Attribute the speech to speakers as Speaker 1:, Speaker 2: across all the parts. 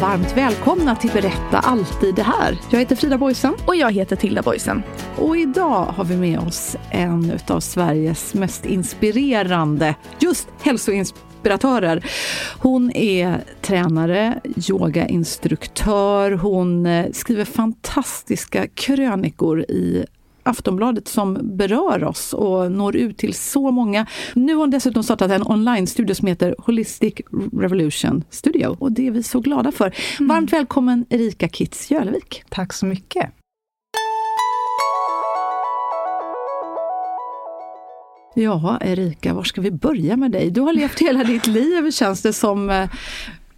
Speaker 1: Varmt välkomna till Berätta alltid det här. Jag heter Frida Boysen.
Speaker 2: Och jag heter Tilda Boysen.
Speaker 1: Och idag har vi med oss en av Sveriges mest inspirerande just hälsoinspiratörer. Hon är tränare, yogainstruktör, hon eh, skriver fantastiska krönikor i Aftonbladet som berör oss och når ut till så många. Nu har hon dessutom startat en online-studio som heter Holistic Revolution Studio och det är vi så glada för. Mm. Varmt välkommen Erika Kitz Jölevik.
Speaker 3: Tack så mycket.
Speaker 1: Ja, Erika, var ska vi börja med dig? Du har levt hela ditt liv, känns det som, eh,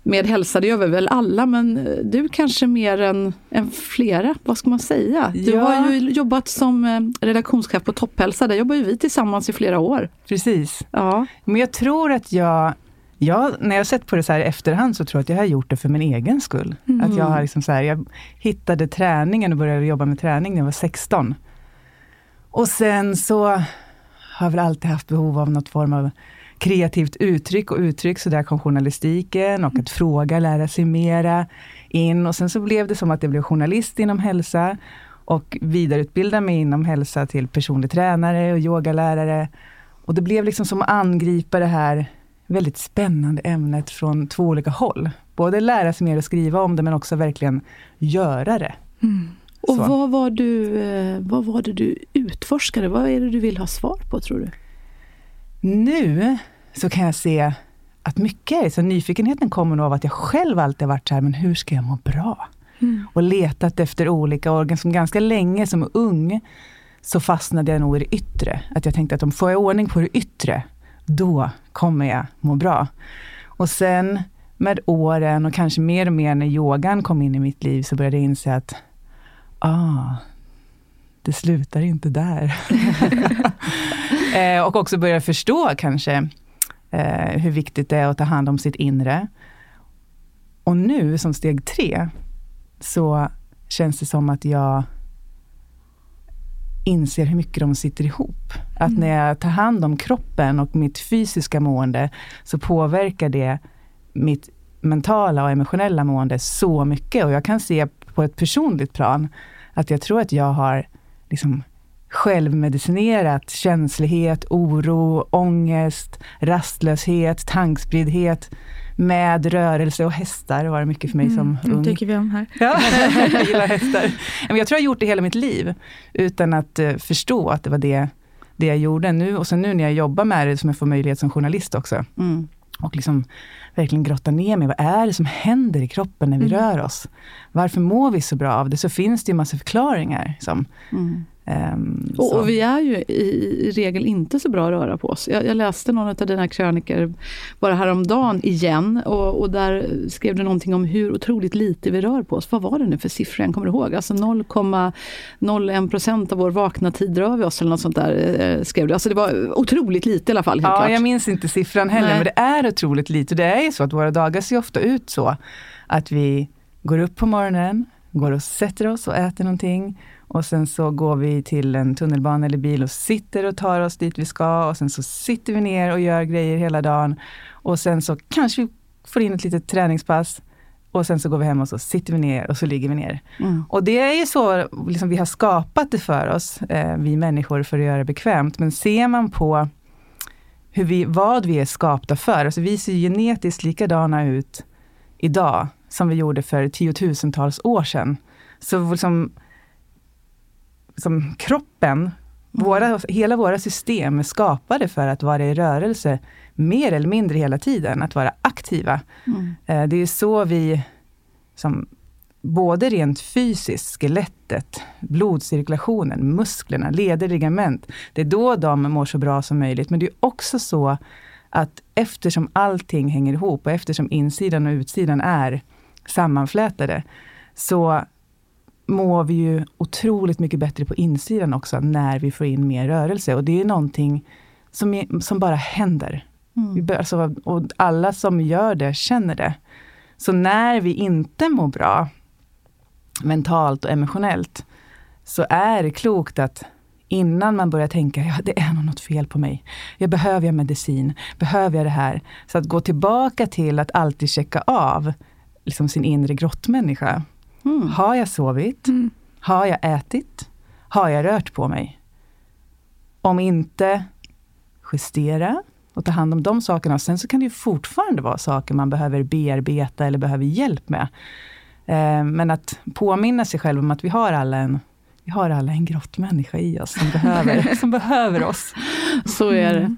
Speaker 1: med hälsa, det gör vi väl alla, men eh, du kanske mer än, än flera, vad ska man säga? Du ja. har ju jobbat som eh, redaktionschef på Topphälsa, där jobbar ju vi tillsammans i flera år.
Speaker 3: Precis. Ja. Men jag tror att jag Ja, när jag sett på det så här i efterhand så tror jag att jag har gjort det för min egen skull. Mm. Att jag har liksom så här, jag hittade träningen och började jobba med träning när jag var 16. Och sen så har jag väl alltid haft behov av något form av kreativt uttryck och uttryck, så där kom journalistiken och att fråga, lära sig mera in. Och sen så blev det som att jag blev journalist inom hälsa och vidareutbildade mig inom hälsa till personlig tränare och yogalärare. Och det blev liksom som att angripa det här väldigt spännande ämnet från två olika håll. Både lära sig mer och skriva om det, men också verkligen göra det.
Speaker 1: Mm. Och vad var, du, eh, vad var det du utforskade? Vad är det du vill ha svar på, tror du?
Speaker 3: Nu så kan jag se att mycket är så nyfikenheten kommer nog av att jag själv alltid varit så här, men hur ska jag må bra? Mm. Och letat efter olika organ. Som ganska länge som ung så fastnade jag nog i det yttre. Att jag tänkte att om får jag ordning på det yttre, då kommer jag må bra. Och sen med åren och kanske mer och mer när yogan kom in i mitt liv så började jag inse att ah, det slutar inte där. eh, och också börja förstå kanske eh, hur viktigt det är att ta hand om sitt inre. Och nu som steg tre, så känns det som att jag inser hur mycket de sitter ihop. Att mm. när jag tar hand om kroppen och mitt fysiska mående, så påverkar det mitt mentala och emotionella mående så mycket. Och jag kan se på ett personligt plan, att jag tror att jag har liksom självmedicinerat känslighet, oro, ångest, rastlöshet, tankspriddhet med rörelse och hästar var det mycket för mig mm, som ung.
Speaker 2: Det tycker vi om här.
Speaker 3: Ja, jag gillar hästar. Men jag tror jag har gjort det hela mitt liv, utan att uh, förstå att det var det, det jag gjorde. Nu, och sen nu när jag jobbar med det, som jag får möjlighet som journalist också, mm. och liksom verkligen grotta ner mig. Vad är det som händer i kroppen när vi mm. rör oss? Varför mår vi så bra av det? Så finns det ju massa förklaringar. Som,
Speaker 1: mm. Um, och, och, vi är ju i, i, regel inte så bra att röra på oss. Jag, jag läste någon av dina krönikor bara häromdagen igen och, och, där skrev du någonting om hur otroligt lite vi rör på oss. Vad var det nu för siffror jag kommer ihåg? Alltså 0,01 procent av vår vakna tid rör vi oss eller något sånt där eh, skrev du. Alltså det var otroligt lite i alla fall.
Speaker 3: ja,
Speaker 1: klart.
Speaker 3: jag minns inte siffran heller Nej. men det är otroligt lite. Det är ju så att våra dagar ser ofta ut så att vi går upp på morgonen, går och sätter oss och äter någonting och sen så går vi till en tunnelbana eller bil och sitter och tar oss dit vi ska och sen så sitter vi ner och gör grejer hela dagen. Och sen så kanske vi får in ett litet träningspass och sen så går vi hem och så sitter vi ner och så ligger vi ner. Mm. Och det är ju så liksom, vi har skapat det för oss, eh, vi människor, för att göra det bekvämt. Men ser man på hur vi, vad vi är skapta för, alltså vi ser genetiskt likadana ut idag som vi gjorde för tiotusentals år sedan. Så liksom, som kroppen, mm. våra, hela våra system är skapade för att vara i rörelse mer eller mindre hela tiden, att vara aktiva. Mm. Eh, det är så vi som både rent fysiskt, skelettet, blodcirkulationen, musklerna, leder, ligament. Det är då de mår så bra som möjligt. Men det är också så att eftersom allting hänger ihop och eftersom insidan och utsidan är sammanflätade, så mår vi ju otroligt mycket bättre på insidan också när vi får in mer rörelse. Och det är någonting som, som bara händer. Mm. Vi, alltså, och alla som gör det känner det. Så när vi inte mår bra, mentalt och emotionellt, så är det klokt att innan man börjar tänka, ja det är nog något fel på mig. Jag behöver jag medicin? Behöver jag det här? Så att gå tillbaka till att alltid checka av liksom sin inre grottmänniska. Mm. Har jag sovit? Mm. Har jag ätit? Har jag rört på mig? Om inte, justera och ta hand om de sakerna. Sen så kan det ju fortfarande vara saker man behöver bearbeta eller behöver hjälp med. Eh, men att påminna sig själv om att vi har alla en vi har alla en grottmänniska i oss som behöver, som behöver oss.
Speaker 1: Så är det.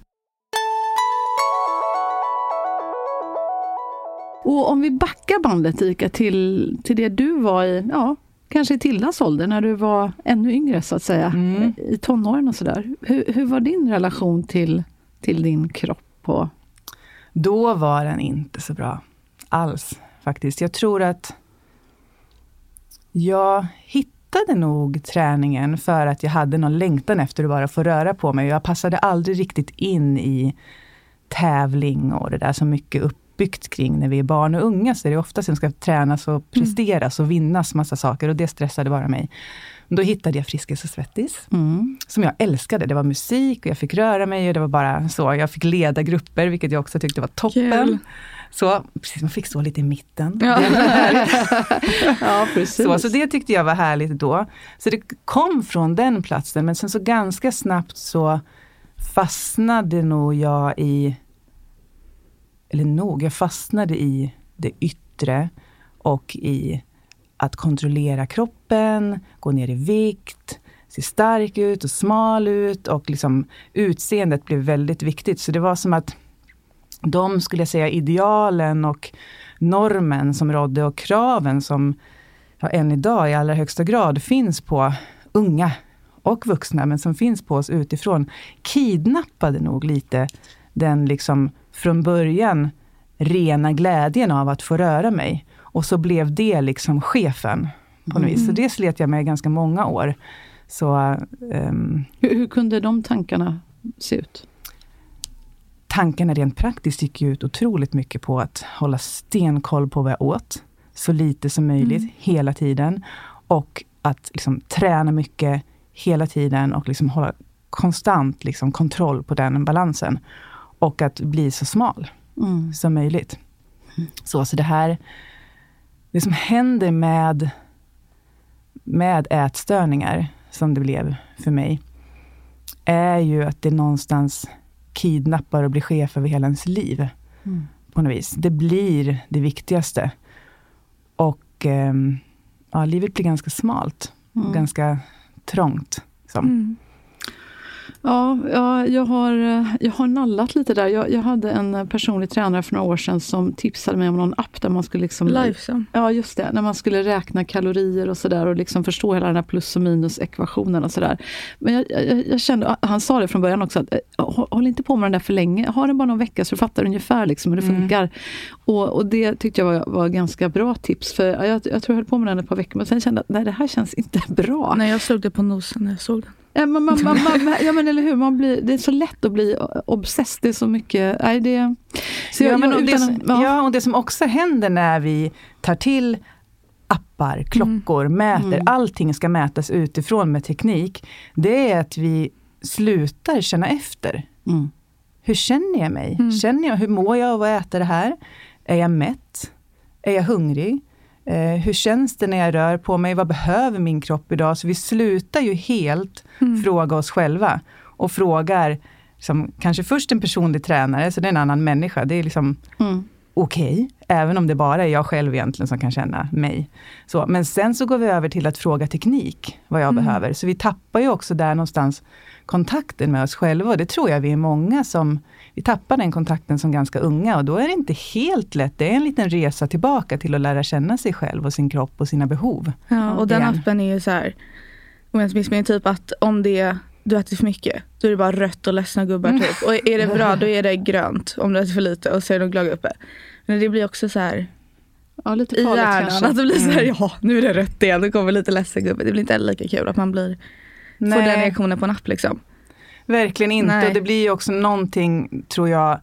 Speaker 1: Och om vi backar bandet Ika till, till det du var i, ja, kanske i Tildas ålder, när du var ännu yngre så att säga, mm. i tonåren och sådär. Hur, hur var din relation till, till din kropp? Och...
Speaker 3: Då var den inte så bra alls faktiskt. Jag tror att jag hittade nog träningen för att jag hade någon längtan efter att bara få röra på mig. Jag passade aldrig riktigt in i tävling och det där som mycket uppbyggt kring när vi är barn och unga. Så är det oftast som ska tränas och presteras och vinnas massa saker och det stressade bara mig. Då hittade jag Friskis och Svettis, mm. som jag älskade. Det var musik och jag fick röra mig och det var bara så. Jag fick leda grupper, vilket jag också tyckte var toppen. Kul. Så precis, man fick stå lite i mitten. Ja. ja, precis. Så, så det tyckte jag var härligt då. Så det kom från den platsen, men sen så ganska snabbt så fastnade nog jag i, eller nog, jag fastnade i det yttre och i att kontrollera kroppen, gå ner i vikt, se stark ut och smal ut och liksom utseendet blev väldigt viktigt. Så det var som att de, skulle jag säga, idealen och normen som rådde och kraven som ja, än idag i allra högsta grad finns på unga och vuxna, men som finns på oss utifrån, kidnappade nog lite den liksom från början rena glädjen av att få röra mig. Och så blev det liksom chefen på något mm. vis. Så det slet jag med ganska många år. Så, um,
Speaker 1: hur, hur kunde de tankarna se ut?
Speaker 3: tankarna rent praktiskt gick ut otroligt mycket på att hålla stenkoll på vad jag åt. Så lite som möjligt, mm. hela tiden. Och att liksom träna mycket hela tiden och liksom hålla konstant liksom kontroll på den balansen. Och att bli så smal mm. som möjligt. Så, så det här, det som händer med, med ätstörningar, som det blev för mig, är ju att det någonstans kidnappar och blir chef över hela ens liv. Mm. På något vis. Det blir det viktigaste. Och eh, ja, livet blir ganska smalt. Mm. Ganska trångt. Liksom. Mm.
Speaker 1: Ja, ja jag, har, jag har nallat lite där. Jag, jag hade en personlig tränare för några år sedan som tipsade mig om någon app där man skulle... Liksom,
Speaker 2: Lifesum.
Speaker 1: Ja, just det. När man skulle räkna kalorier och sådär och liksom förstå hela den här plus och minus-ekvationen och sådär. Men jag, jag, jag, kände, han sa det från början också, att eh, håll inte på med den där för länge. Ha den bara någon vecka så du fattar ungefär liksom hur det mm. funkar. Och, och det tyckte jag var, var ganska bra tips. För jag, jag tror jag höll på med den ett par veckor, men sen kände jag att nej, det här känns inte bra.
Speaker 2: Nej, jag slog det på nosen när jag såg den.
Speaker 1: Ja, man, man, man, ja men eller hur, man blir, det är så lätt att bli obsess. Det är så mycket... Nej, det,
Speaker 3: så jag, ja, men och det, ja. ja, och det som också händer när vi tar till appar, klockor, mm. mäter, mm. allting ska mätas utifrån med teknik. Det är att vi slutar känna efter. Mm. Hur känner jag mig? Mm. Känner jag, hur mår jag av att äta det här? Är jag mätt? Är jag hungrig? Eh, hur känns det när jag rör på mig? Vad behöver min kropp idag? Så vi slutar ju helt mm. fråga oss själva och frågar som kanske först en personlig tränare, så det är en annan människa. Det är liksom, mm. okej, okay, även om det bara är jag själv egentligen som kan känna mig. Så, men sen så går vi över till att fråga teknik, vad jag mm. behöver. Så vi tappar ju också där någonstans kontakten med oss själva. Och det tror jag vi är många som vi tappar den kontakten som ganska unga och då är det inte helt lätt. Det är en liten resa tillbaka till att lära känna sig själv och sin kropp och sina behov.
Speaker 2: Ja, och den igen. appen är ju så här, om jag inte missminner typ att om det du äter för mycket, då är det bara rött och ledsna gubbar typ. Och är det bra, då är det grönt om du äter för lite och så är de glada gubbar. Men det blir också så här
Speaker 1: ja, lite i hjärnan, kanske.
Speaker 2: att det blir så här, mm. ja nu är det rött igen, då kommer lite ledsen gubbe. Det blir inte heller lika kul att man blir, får den reaktionen på en app liksom.
Speaker 3: Verkligen inte. Nej. Och det blir ju också någonting, tror jag,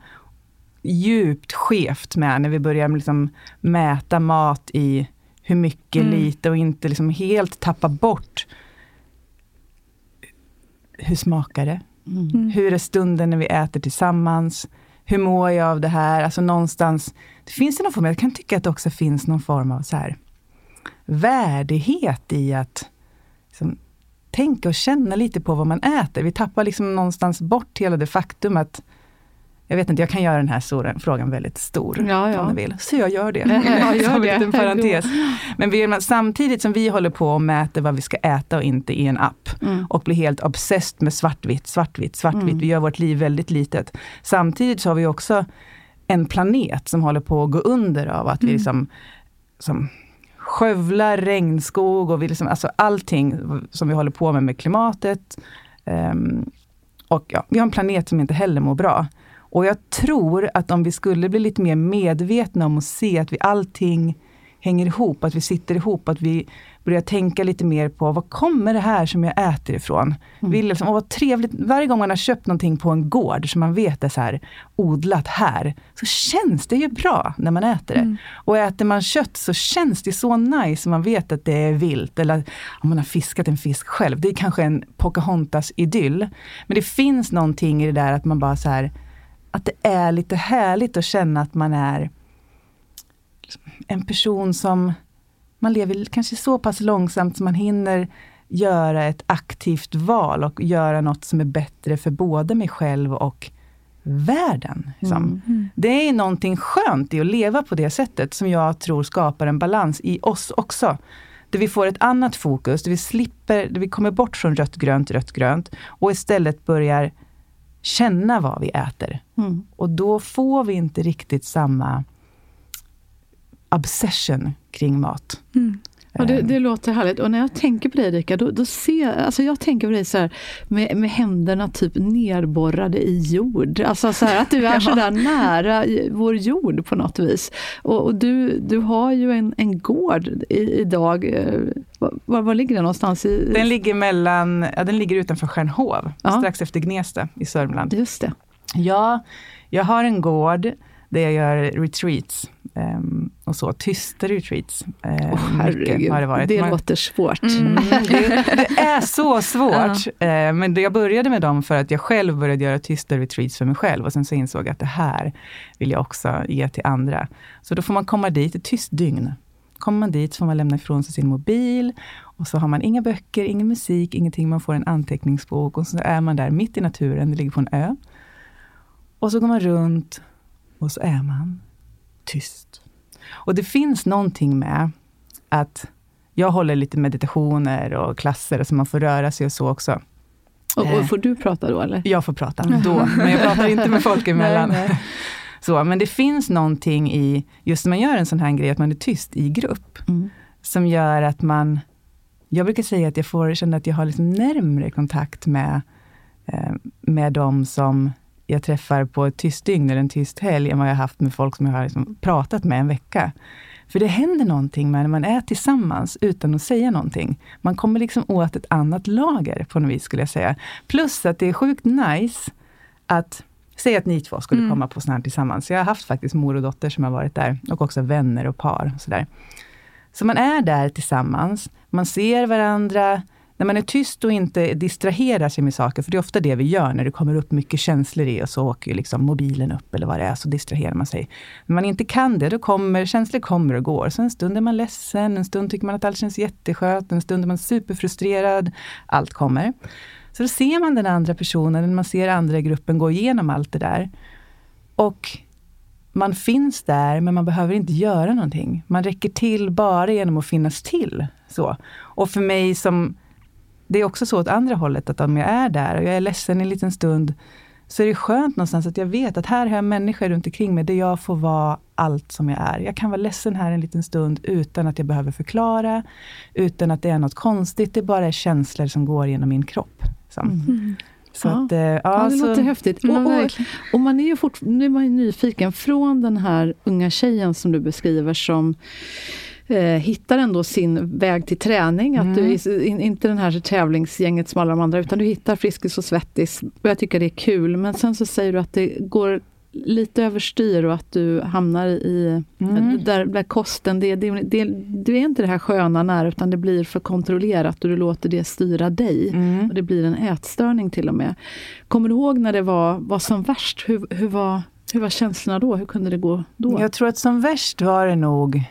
Speaker 3: djupt skevt med när vi börjar liksom mäta mat i hur mycket, mm. lite och inte liksom helt tappa bort hur smakar det? Mm. Hur är stunden när vi äter tillsammans? Hur mår jag av det här? Alltså någonstans, det finns någon form, jag kan tycka att det också finns någon form av så här, värdighet i att liksom, tänka och känna lite på vad man äter. Vi tappar liksom någonstans bort hela det faktum att jag vet inte, jag kan göra den här frågan väldigt stor ja, ja. om du vill. Så jag gör det. Ja, gör det. En parentes. Men vi, samtidigt som vi håller på och mäter vad vi ska äta och inte i en app mm. och blir helt obsessed med svartvitt, svartvitt, svartvitt. Mm. Vi gör vårt liv väldigt litet. Samtidigt så har vi också en planet som håller på att gå under av att mm. vi liksom som skövlar regnskog och vi liksom, alltså allting som vi håller på med med klimatet. Um, och ja, vi har en planet som inte heller mår bra. Och jag tror att om vi skulle bli lite mer medvetna om att se att vi allting hänger ihop, att vi sitter ihop, att vi börjar tänka lite mer på var kommer det här som jag äter ifrån? Mm. Vill liksom, och vad trevligt, varje gång man har köpt någonting på en gård som man vet är så här, odlat här, så känns det ju bra när man äter det. Mm. Och äter man kött så känns det så nice, man vet att det är vilt. Eller om man har fiskat en fisk själv, det är kanske en Pocahontas-idyll. Men det finns någonting i det där att man bara så här, att det är lite härligt att känna att man är en person som man lever kanske så pass långsamt som man hinner göra ett aktivt val och göra något som är bättre för både mig själv och världen. Liksom. Mm. Mm. Det är någonting skönt i att leva på det sättet som jag tror skapar en balans i oss också. Där vi får ett annat fokus, där vi slipper, där vi kommer bort från rött, grönt, rött, grönt och istället börjar känna vad vi äter. Mm. Och då får vi inte riktigt samma obsession kring mat. Mm.
Speaker 1: Ja, det, det, låter härligt. Och när jag tänker på dig Erika, då, då ser alltså jag tänker på dig så här, med, med händerna typ nerborrade i jord. Alltså så här, att du är ja. så där nära vår jord på något vis. Och, och du, du har ju en, en gård i, idag. Eh, var, var ligger den någonstans? I,
Speaker 3: den ligger mellan, ja, den ligger utanför Stjärnhov, ja. strax efter Gnesta i Sörmland.
Speaker 1: Just det.
Speaker 3: Ja, jag har en gård där jag gör retreats. Um, och så, tysta retreats. Uh,
Speaker 1: oh, herregud, har det, varit. det Man, låter svårt.
Speaker 3: Mm, det, det, är så svårt. uh, men jag började med dem för att jag själv började göra tysta retreats för mig själv. Och sen så insåg jag att det här vill jag också ge till andra. Så då får man komma dit ett tyst dygn. Kommer man dit så får man lämna ifrån sig sin mobil. Och så har man inga böcker, ingen musik, ingenting. Man får en anteckningsbok och så är man där mitt i naturen. Det ligger på en ö. Och så går man runt och så är man tyst. Och det finns någonting med att jag håller lite meditationer och klasser, så man får röra sig och så också.
Speaker 1: Och, och får du prata då eller?
Speaker 3: Jag får prata då, men jag pratar inte med folk emellan. nej, nej. Så, men det finns någonting i, just när man gör en sån här grej, att man är tyst i grupp, mm. som gör att man, jag brukar säga att jag får känna att jag har liksom närmre kontakt med, eh, med de som jag träffar på ett tyst dygn eller en tyst helg, än vad jag haft med folk som jag har liksom pratat med en vecka. För det händer någonting med när man är tillsammans utan att säga någonting. Man kommer liksom åt ett annat lager på något vis, skulle jag säga. Plus att det är sjukt nice att Säg att ni två skulle mm. komma på sånt här tillsammans. Jag har haft faktiskt mor och dotter som har varit där och också vänner och par. Och så, där. så man är där tillsammans, man ser varandra, när man är tyst och inte distraherar sig med saker, för det är ofta det vi gör när det kommer upp mycket känslor i och så åker liksom mobilen upp eller vad det är, så distraherar man sig. När man inte kan det, då kommer känslor kommer och går. Så en stund är man ledsen, en stund tycker man att allt känns jätteskönt, en stund är man superfrustrerad. Allt kommer. Så då ser man den andra personen, man ser andra i gruppen gå igenom allt det där. Och man finns där, men man behöver inte göra någonting. Man räcker till bara genom att finnas till. Så. Och för mig som, det är också så åt andra hållet, att om jag är där och jag är ledsen en liten stund, så är det skönt någonstans att jag vet att här har jag människor runt omkring mig, där jag får vara allt som jag är. Jag kan vara ledsen här en liten stund utan att jag behöver förklara, utan att det är något konstigt. Det bara är känslor som går genom min kropp. Mm.
Speaker 1: Så ja. Att, eh, ja, ja, det så, låter häftigt. Och, och, och, man är ju fort, nu är man ju nyfiken, från den här unga tjejen som du beskriver som eh, hittar ändå sin väg till träning. Mm. Att du är in, inte den här tävlingsgänget som alla de andra, utan du hittar Friskis och Svettis. Och jag tycker det är kul. Men sen så säger du att det går lite överstyr och att du hamnar i... Mm. Där, där kosten, det, det, det, det, är inte det här sköna nära, utan det blir för kontrollerat och du låter det styra dig. Mm. Och det blir en ätstörning till och med. Kommer du ihåg när det var, var som värst? Hur, hur, var, hur var känslorna då? Hur kunde det gå då?
Speaker 3: Jag tror att som värst var det nog...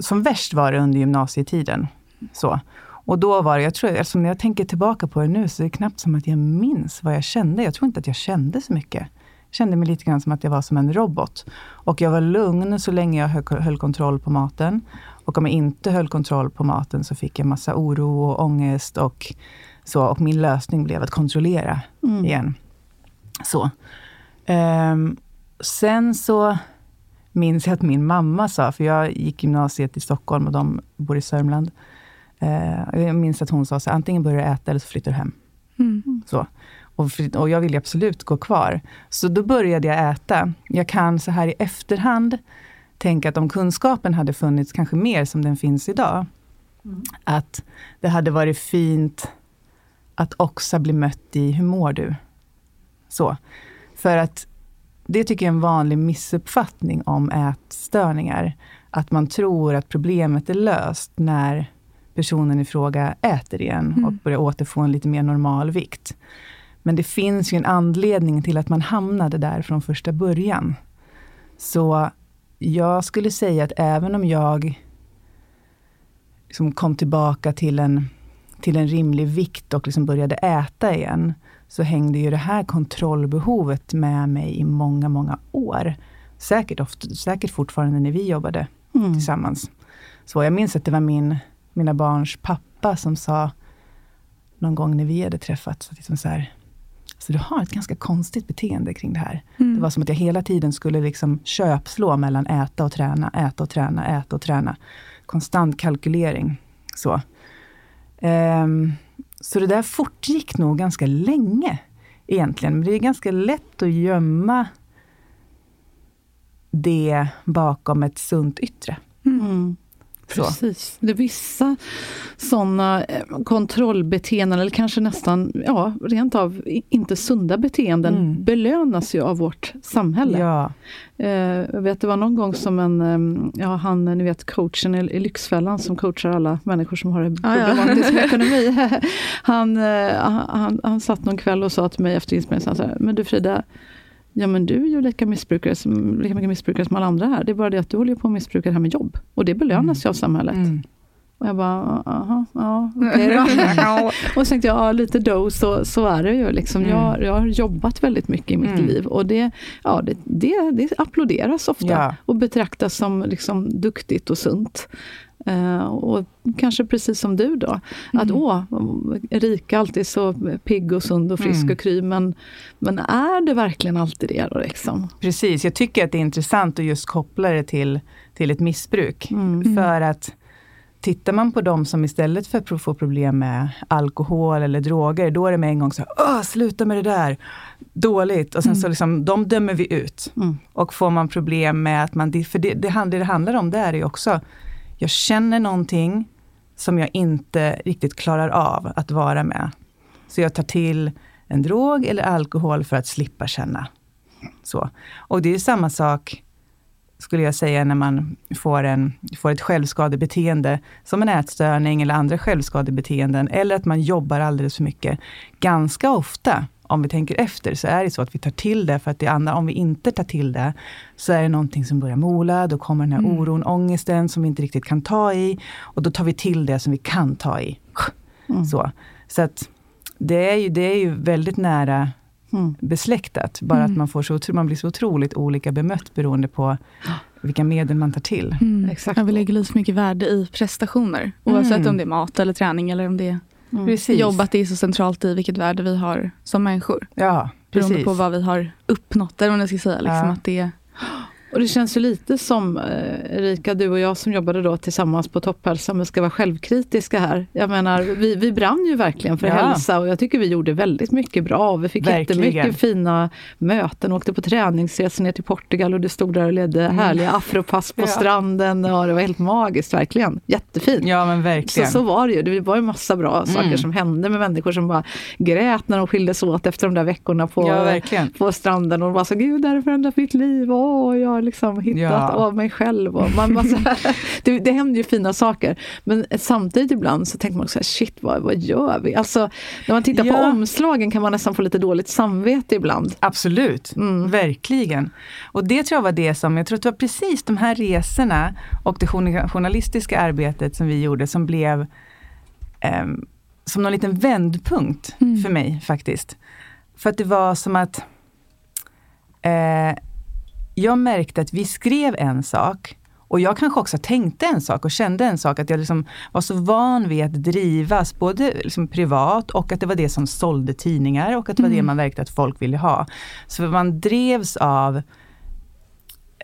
Speaker 3: Som värst var det under gymnasietiden. Så. Och då var det, jag tror, alltså när jag tänker tillbaka på det nu, så är det knappt som att jag minns vad jag kände. Jag tror inte att jag kände så mycket. Jag kände mig lite grann som att jag var som en robot. Och jag var lugn så länge jag höll kontroll på maten. Och om jag inte höll kontroll på maten så fick jag massa oro och ångest. Och, så, och min lösning blev att kontrollera mm. igen. Så. Um, sen så minns jag att min mamma sa, för jag gick gymnasiet i Stockholm och de bor i Sörmland. Eh, jag minns att hon sa så antingen börjar du äta eller så flyttar du hem. Mm. Så. Och, och jag ville absolut gå kvar. Så då började jag äta. Jag kan så här i efterhand tänka att om kunskapen hade funnits kanske mer som den finns idag, mm. att det hade varit fint att också bli mött i, hur mår du? Så. För att det tycker jag är en vanlig missuppfattning om ätstörningar. Att man tror att problemet är löst när personen i fråga äter igen mm. och börjar återfå en lite mer normal vikt. Men det finns ju en anledning till att man hamnade där från första början. Så jag skulle säga att även om jag liksom kom tillbaka till en, till en rimlig vikt och liksom började äta igen, så hängde ju det här kontrollbehovet med mig i många, många år. Säkert, ofta, säkert fortfarande när vi jobbade mm. tillsammans. Så jag minns att det var min mina barns pappa som sa någon gång när vi hade träffats, liksom så här, så du har ett ganska konstigt beteende kring det här. Mm. Det var som att jag hela tiden skulle liksom köpslå mellan äta och träna, äta och träna, äta och träna. Konstant kalkylering. Så, um, så det där fortgick nog ganska länge egentligen. Men det är ganska lätt att gömma det bakom ett sunt yttre. Mm.
Speaker 1: Precis. Det är vissa sådana eh, kontrollbeteenden, eller kanske nästan ja, rent av inte sunda beteenden, mm. belönas ju av vårt samhälle. Ja. Eh, jag vet, det var någon gång som en, ehm, ja han, ni vet coachen i Lyxfällan som coachar alla människor som har en problematisk ah, ja. ekonomi. Han, eh, han, han satt någon kväll och sa till mig efter inspelningen, men du Frida, Ja men du är ju lika, missbrukare som, lika mycket missbrukare som alla andra här. Det är bara det att du håller på att missbruka det här med jobb. Och det belönas mm. ju av samhället. Mm. Och jag bara, aha, ja, okej okay Och så tänkte jag, ja lite då, så, så är det ju. Liksom. Mm. Jag, jag har jobbat väldigt mycket i mitt mm. liv. Och det, ja, det, det, det applåderas ofta. Ja. Och betraktas som liksom, duktigt och sunt. Uh, och kanske precis som du då, mm. att åh, Erika alltid så pigg och sund och frisk mm. och kry, men, men är det verkligen alltid det då? Liksom?
Speaker 3: Precis, jag tycker att det är intressant att just koppla det till, till ett missbruk. Mm. För att tittar man på de som istället för att få problem med alkohol eller droger, då är det med en gång så här, sluta med det där, dåligt. Och sen så mm. liksom, de dömer vi ut. Mm. Och får man problem med att man, för det, det, det handlar om, det är ju också jag känner någonting som jag inte riktigt klarar av att vara med. Så jag tar till en drog eller alkohol för att slippa känna. Så. Och det är samma sak, skulle jag säga, när man får, en, får ett självskadebeteende, som en ätstörning eller andra självskadebeteenden, eller att man jobbar alldeles för mycket. Ganska ofta om vi tänker efter, så är det så att vi tar till det för att det andra, om vi inte tar till det, så är det någonting som börjar mola, då kommer den här mm. oron, ångesten som vi inte riktigt kan ta i. Och då tar vi till det som vi kan ta i. Mm. Så, så att det är, ju, det är ju väldigt nära
Speaker 1: Mm.
Speaker 3: besläktat. Bara
Speaker 2: Mm.
Speaker 3: att man, får så, man blir så otroligt olika bemött beroende på vilka medel man tar till.
Speaker 2: Mm.
Speaker 1: Exakt.
Speaker 2: Ja, vi lägger lite mycket värde i prestationer. Oavsett
Speaker 3: Mm.
Speaker 2: om det är mat eller träning eller om det är
Speaker 1: Mm.
Speaker 3: Precis.
Speaker 2: jobb. Att det är så centralt i vilket värde vi har som människor.
Speaker 3: Ja,
Speaker 2: Beroende
Speaker 3: precis.
Speaker 2: på vad vi har uppnått. Eller vad man ska säga. Liksom,
Speaker 3: Ja.
Speaker 2: att det,
Speaker 1: Och det känns ju lite som eh, Erika, du och jag som jobbade då tillsammans på Topphälsa, men ska vara självkritiska här. Jag menar, vi, vi brann ju verkligen för
Speaker 3: Ja.
Speaker 1: hälsa och jag tycker vi gjorde väldigt mycket bra. Vi fick
Speaker 3: Verkligen.
Speaker 1: jättemycket fina möten, åkte på träningsresor ner till Portugal och du stod där och ledde härliga afropass på
Speaker 3: Mm. Ja.
Speaker 1: stranden. Ja, det var helt magiskt, verkligen. Jättefint.
Speaker 3: Ja, men
Speaker 1: Så,
Speaker 3: verkligen.
Speaker 1: så var det ju. Det var ju massa bra saker
Speaker 3: Mm.
Speaker 1: som hände med människor som bara grät när de skildes åt efter de där veckorna på,
Speaker 3: ja,
Speaker 1: på stranden och bara så gud det här har förändrat mitt liv, åh jag har liksom hittat
Speaker 3: Ja.
Speaker 1: av mig själv. Och man, man, här, det, det händer ju fina saker. Men samtidigt ibland så tänker man också här, shit vad, vad gör vi? Alltså när man tittar på
Speaker 3: Ja.
Speaker 1: omslagen kan man nästan få lite dåligt samvete ibland.
Speaker 3: Absolut,
Speaker 1: Mm.
Speaker 3: verkligen. Och det tror jag var det som, jag tror att det var precis de här resorna och det journa- journalistiska arbetet som vi gjorde som blev ehm, som någon liten vändpunkt
Speaker 2: Mm.
Speaker 3: för mig faktiskt. För att det var som att eh, jag märkte att vi skrev en sak och jag kanske också tänkte en sak och kände en sak, att jag liksom var så van vid att drivas både liksom privat och att det var det som sålde tidningar och att det var det
Speaker 2: Mm.
Speaker 3: man märkte att folk ville ha. Så man drevs av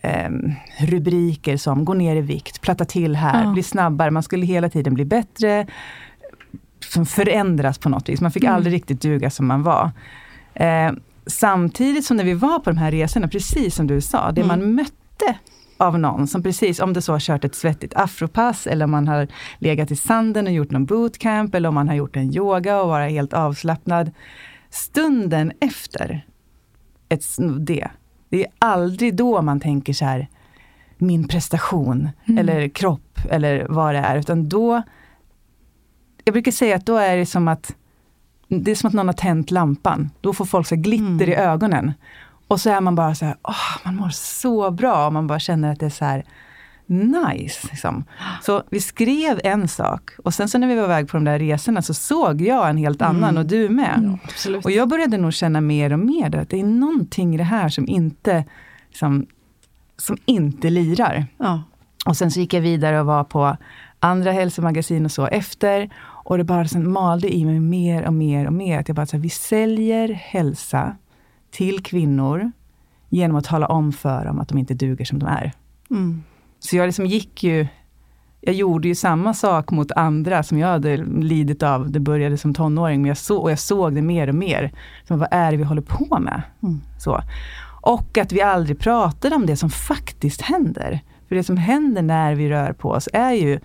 Speaker 3: ehm, rubriker som gå ner i vikt, platta till här,
Speaker 2: Ja.
Speaker 3: bli snabbare, man skulle hela tiden bli bättre, som förändras på något vis. Man fick
Speaker 2: Mm.
Speaker 3: aldrig riktigt duga som man var. Eh, samtidigt som när vi var på de här resorna, precis som du sa, det
Speaker 1: Mm.
Speaker 3: man mötte av någon som precis, om det så har kört ett svettigt afropass eller om man har legat i sanden och gjort någon bootcamp eller om man har gjort en yoga och varit helt avslappnad. Stunden efter ett, det, det är aldrig då man tänker så här, min prestation
Speaker 2: Mm.
Speaker 3: eller kropp eller vad det är, utan då jag brukar säga att då är det som att det är som att någon har tänt lampan. Då får folk så glitter i ögonen. Och så är man bara så här, åh, man mår så bra. Och man bara känner att det är så här nice. Liksom. Så vi skrev en sak och sen så när vi var iväg på de där resorna så såg jag en helt annan
Speaker 1: Mm.
Speaker 3: och du med.
Speaker 2: Mm.
Speaker 1: Absolut.
Speaker 3: Och jag började nog känna mer och mer att det är någonting i det här som inte, liksom, som inte lirar.
Speaker 1: ja.
Speaker 3: Och sen så gick jag vidare och var på andra hälsomagasin och så efter. Och det bara sen malde i mig mer och mer och mer. Att jag bara, så här, vi säljer hälsa till kvinnor genom att tala om för dem att de inte duger som de är.
Speaker 1: Mm. Så
Speaker 3: jag liksom gick ju, jag gjorde ju samma sak mot andra som jag hade lidit av. Det började som tonåring, men jag så, och jag såg det mer och mer. Så vad är det vi håller på med?
Speaker 1: Mm.
Speaker 3: Så. Och att vi aldrig pratade om det som faktiskt händer. För det som händer när vi rör på oss är ju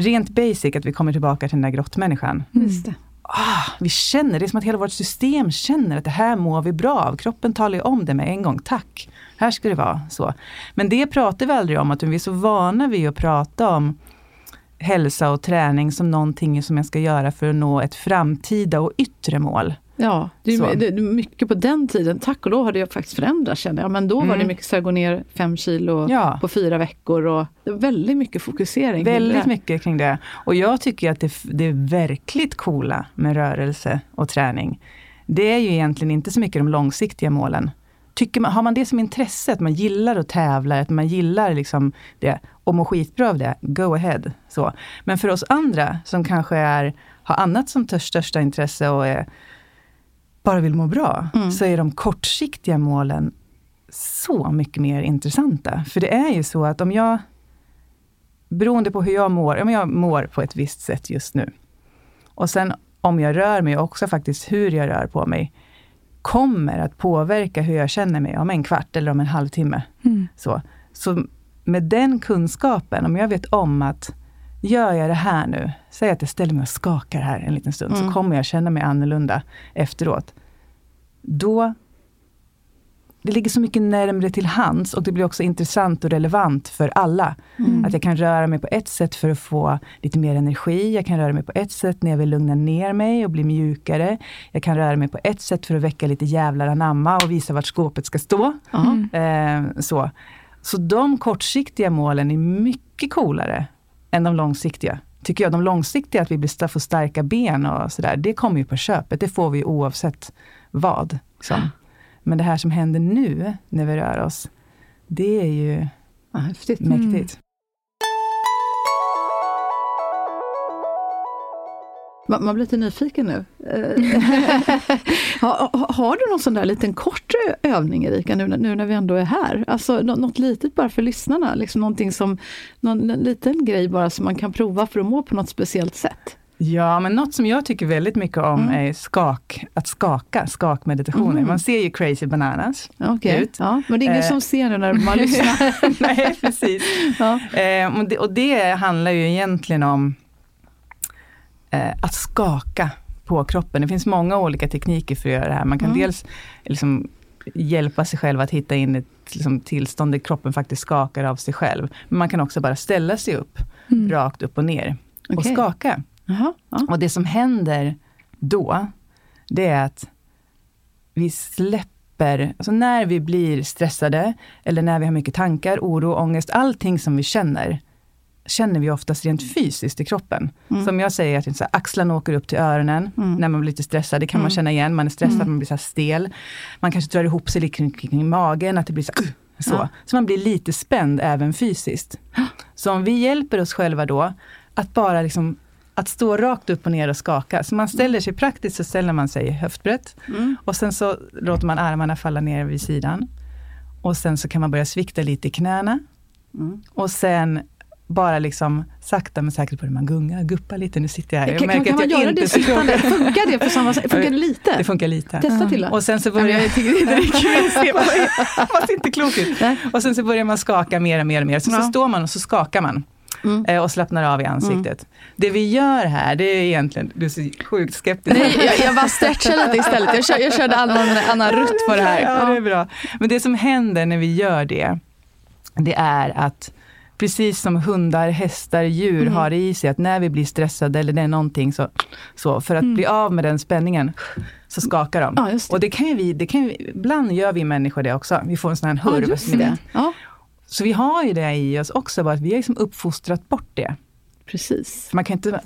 Speaker 3: rent basic att vi kommer tillbaka till den där grottmänniskan.
Speaker 1: Just det.
Speaker 3: Ah, vi känner, det är som att hela vårt system känner att det här mår vi bra av. Kroppen talar ju om det med en gång, tack. Här ska det vara så. Men det pratar vi aldrig om, att vi är så vana vid att prata om hälsa och träning som någonting som jag ska göra för att nå ett framtida och yttre mål.
Speaker 1: Ja, det är, det är mycket på den tiden. Tack och lov har det faktiskt förändrats känner jag. Men då var det
Speaker 3: Mm.
Speaker 1: mycket så här, gå ner fem kilo
Speaker 3: Ja.
Speaker 1: på fyra veckor. Och det var väldigt mycket fokusering.
Speaker 3: Väldigt mycket kring det. Och jag tycker att det, det är verkligt coola med rörelse och träning. Det är ju egentligen inte så mycket de långsiktiga målen. Tycker man, har man det som intresse, att man gillar att tävla, att man gillar liksom det, och mår skitbra av det, go ahead. Så. Men för oss andra som kanske är, har annat som törs- största intresse och är, bara vill må bra,
Speaker 1: Mm.
Speaker 3: så är de kortsiktiga målen så mycket mer intressanta. För det är ju så att om jag beroende på hur jag mår, om jag mår på ett visst sätt just nu. Och sen om jag rör mig, och också faktiskt hur jag rör på mig, kommer att påverka hur jag känner mig om en kvart eller om en halvtimme.
Speaker 2: Mm.
Speaker 3: Så, så med den kunskapen, om jag vet om att gör jag det här nu, säg att jag ställer mig och skakar här en liten stund,
Speaker 1: Mm.
Speaker 3: så kommer jag känna mig annorlunda efteråt. Då det ligger så mycket närmre till hands och det blir också intressant och relevant för alla.
Speaker 2: Mm.
Speaker 3: Att jag kan röra mig på ett sätt för att få lite mer energi. Jag kan röra mig på ett sätt när jag vill lugna ner mig och bli mjukare. Jag kan röra mig på ett sätt för att väcka lite jävlar anamma och visa vart skåpet ska stå.
Speaker 2: Mm.
Speaker 3: Eh, så. så de kortsiktiga målen är mycket coolare än de långsiktiga. tycker jag, de långsiktiga, att vi får starka ben och sådär, det kommer ju på köpet. Det får vi oavsett vad. Liksom. Men det här som händer nu, när vi rör oss, det är ju
Speaker 1: Ja, häftigt.
Speaker 3: mäktigt.
Speaker 1: Man, man blir lite nyfiken nu. Eh, ha, ha, har du någon sån där liten kort övning Erika, nu, nu när vi ändå är här? Alltså nå- något litet bara för lyssnarna, liksom någonting som, någon en liten grej bara som man kan prova för att må på något speciellt sätt.
Speaker 3: Ja, men något som jag tycker väldigt mycket om
Speaker 1: Mm.
Speaker 3: är skak, att skaka, skakmeditationer.
Speaker 1: Mhm.
Speaker 3: Man ser ju crazy bananas.
Speaker 1: Okej,
Speaker 3: Ut.
Speaker 1: ja, men det är ingen
Speaker 3: Eh.
Speaker 1: som ser det när man lyssnar.
Speaker 3: Nej, precis.
Speaker 1: Ja.
Speaker 3: Eh, och, det, och det handlar ju egentligen om eh, att skaka på kroppen. Det finns många olika tekniker för att göra det här. Man kan
Speaker 1: Mm.
Speaker 3: dels liksom, hjälpa sig själv att hitta in ett liksom, tillstånd där kroppen faktiskt skakar av sig själv. Men man kan också bara ställa sig upp,
Speaker 2: Mm.
Speaker 3: rakt upp och ner och
Speaker 1: Okej.
Speaker 3: skaka.
Speaker 1: Jaha, ja.
Speaker 3: Och det som händer då, det är att vi släpper, alltså när vi blir stressade, eller när vi har mycket tankar, oro, ångest, allting som vi känner, känner vi oftast rent fysiskt i kroppen.
Speaker 1: Mm.
Speaker 3: Som jag säger, att så här, axlarna åker upp till öronen
Speaker 1: Mm.
Speaker 3: när man blir lite stressad. Det kan man
Speaker 1: Mm.
Speaker 3: känna igen, man är stressad,
Speaker 1: Mm.
Speaker 3: man blir så stel. Man kanske drar ihop sig lite kring, kring magen, att det blir så, här, så.
Speaker 1: Ja.
Speaker 3: så man blir lite spänd även fysiskt. Så om vi hjälper oss själva då, att bara liksom att stå rakt upp och ner och skaka. Så man ställer sig praktiskt, så ställer man sig höftbrett.
Speaker 1: Mm.
Speaker 3: Och sen så låter man armarna falla ner vid sidan. Och sen så kan man börja svikta lite i knäna.
Speaker 1: Mm.
Speaker 3: Och sen bara liksom sakta men säkert börjar man gunga, guppa lite. Nu sitter jag här. Jag
Speaker 1: Kan,
Speaker 3: märker
Speaker 1: kan
Speaker 3: att
Speaker 1: man
Speaker 3: jag
Speaker 1: göra
Speaker 3: inte
Speaker 1: det sittande? Funkar det på samma sätt? Funkar det lite?
Speaker 3: Det funkar lite.
Speaker 1: Testa till.
Speaker 3: Och sen så börjar
Speaker 1: jag det
Speaker 3: ser inte klok ut. Och sen så börjar man skaka mer och mer och mer. Så,
Speaker 1: Ja.
Speaker 3: så står man och så skakar man.
Speaker 1: Mm.
Speaker 3: eh, Och slappnar av i ansiktet. Det vi gör här, det är egentligen, du är så sjukt skeptisk.
Speaker 2: Nej, jag, jag bara stretchar lite istället. Jag, kör, jag körde annan, annan rutt på det här.
Speaker 3: Ja, det är bra. Men det som händer när vi gör det, det är att precis som hundar, hästar, djur
Speaker 1: Mm.
Speaker 3: har i sig att när vi blir stressade eller det är någonting så, så för att
Speaker 1: Mm.
Speaker 3: bli av med den spänningen så skakar de.
Speaker 1: Ja, det.
Speaker 3: Och det kan vi, det kan ju, ibland gör vi människor det också. Vi får en sån här
Speaker 1: Ja,
Speaker 3: hurv.
Speaker 1: det. Ja,
Speaker 3: Så vi har ju det i oss också, bara att vi har liksom uppfostrat bort det.
Speaker 1: precis.
Speaker 3: Man kan inte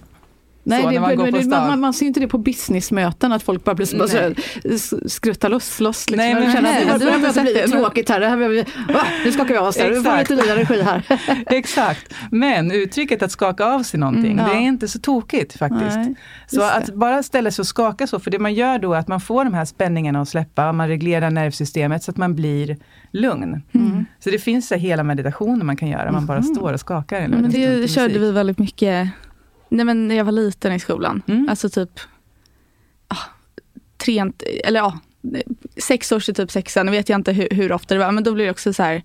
Speaker 1: Nej,
Speaker 3: så
Speaker 1: det,
Speaker 3: man
Speaker 1: men det, man, man ser inte det på businessmöten, att folk bara bara så här, s- skruttar loss. loss liksom.
Speaker 3: Nej, men
Speaker 1: känner att
Speaker 2: nej,
Speaker 1: det
Speaker 2: du har det.
Speaker 1: tråkigt här. Det här vi, va? Nu skakar vi av oss vi får lite ny energi här.
Speaker 3: Exakt. Men uttrycket att skaka av sig någonting,
Speaker 1: Mm, ja.
Speaker 3: det är inte så tokigt faktiskt.
Speaker 1: Nej,
Speaker 3: så att
Speaker 1: det.
Speaker 3: bara ställa sig och skaka så, för det man gör då är att man får de här spänningarna att släppa, man reglerar nervsystemet så att man blir lugn.
Speaker 1: Mm.
Speaker 3: Så det finns så hela meditationer man kan göra, man bara står och skakar. en
Speaker 2: Men det körde vi väldigt mycket nej, men när jag var liten i skolan.
Speaker 3: Mm.
Speaker 2: Alltså typ ah, tre, eller ja, sex års till typ sexan, nu vet jag inte hur, hur ofta det var, men då blir det också så här,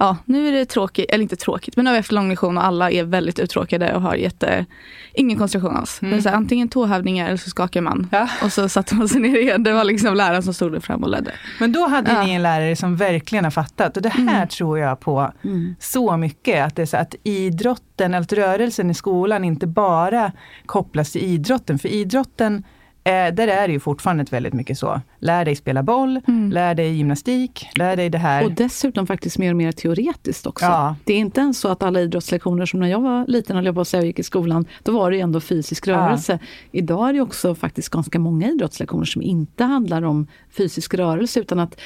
Speaker 2: ja nu är det tråkigt, eller inte tråkigt, men nu har vi haft lång lektion och alla är väldigt uttråkade och har jätte, ingen koncentration alls.
Speaker 3: Mm.
Speaker 2: Men så här, antingen tåhävningar eller så skakar man.
Speaker 3: Ja.
Speaker 2: Och så satte man sig ner igen. Det var liksom läraren som stod där fram och ledde.
Speaker 3: Men då hade
Speaker 2: Ja.
Speaker 3: ni en lärare som verkligen har fattat, och det här
Speaker 2: Mm.
Speaker 3: tror jag på
Speaker 1: Mm.
Speaker 3: så mycket, att det är så att idrotten, att rörelsen i skolan inte bara kopplas till idrotten, för idrotten Eh, där är det ju fortfarande väldigt mycket så. Lär dig spela boll,
Speaker 2: Mm.
Speaker 3: lär dig gymnastik, lär dig det här.
Speaker 1: Och dessutom faktiskt mer och mer teoretiskt också.
Speaker 3: Ja.
Speaker 1: Det är inte ens så att alla idrottslektioner som när jag var liten, höll jag på och gick i skolan, då var det ju ändå fysisk
Speaker 3: Ja.
Speaker 1: rörelse. Idag är det också faktiskt ganska många idrottslektioner som inte handlar om fysisk rörelse utan att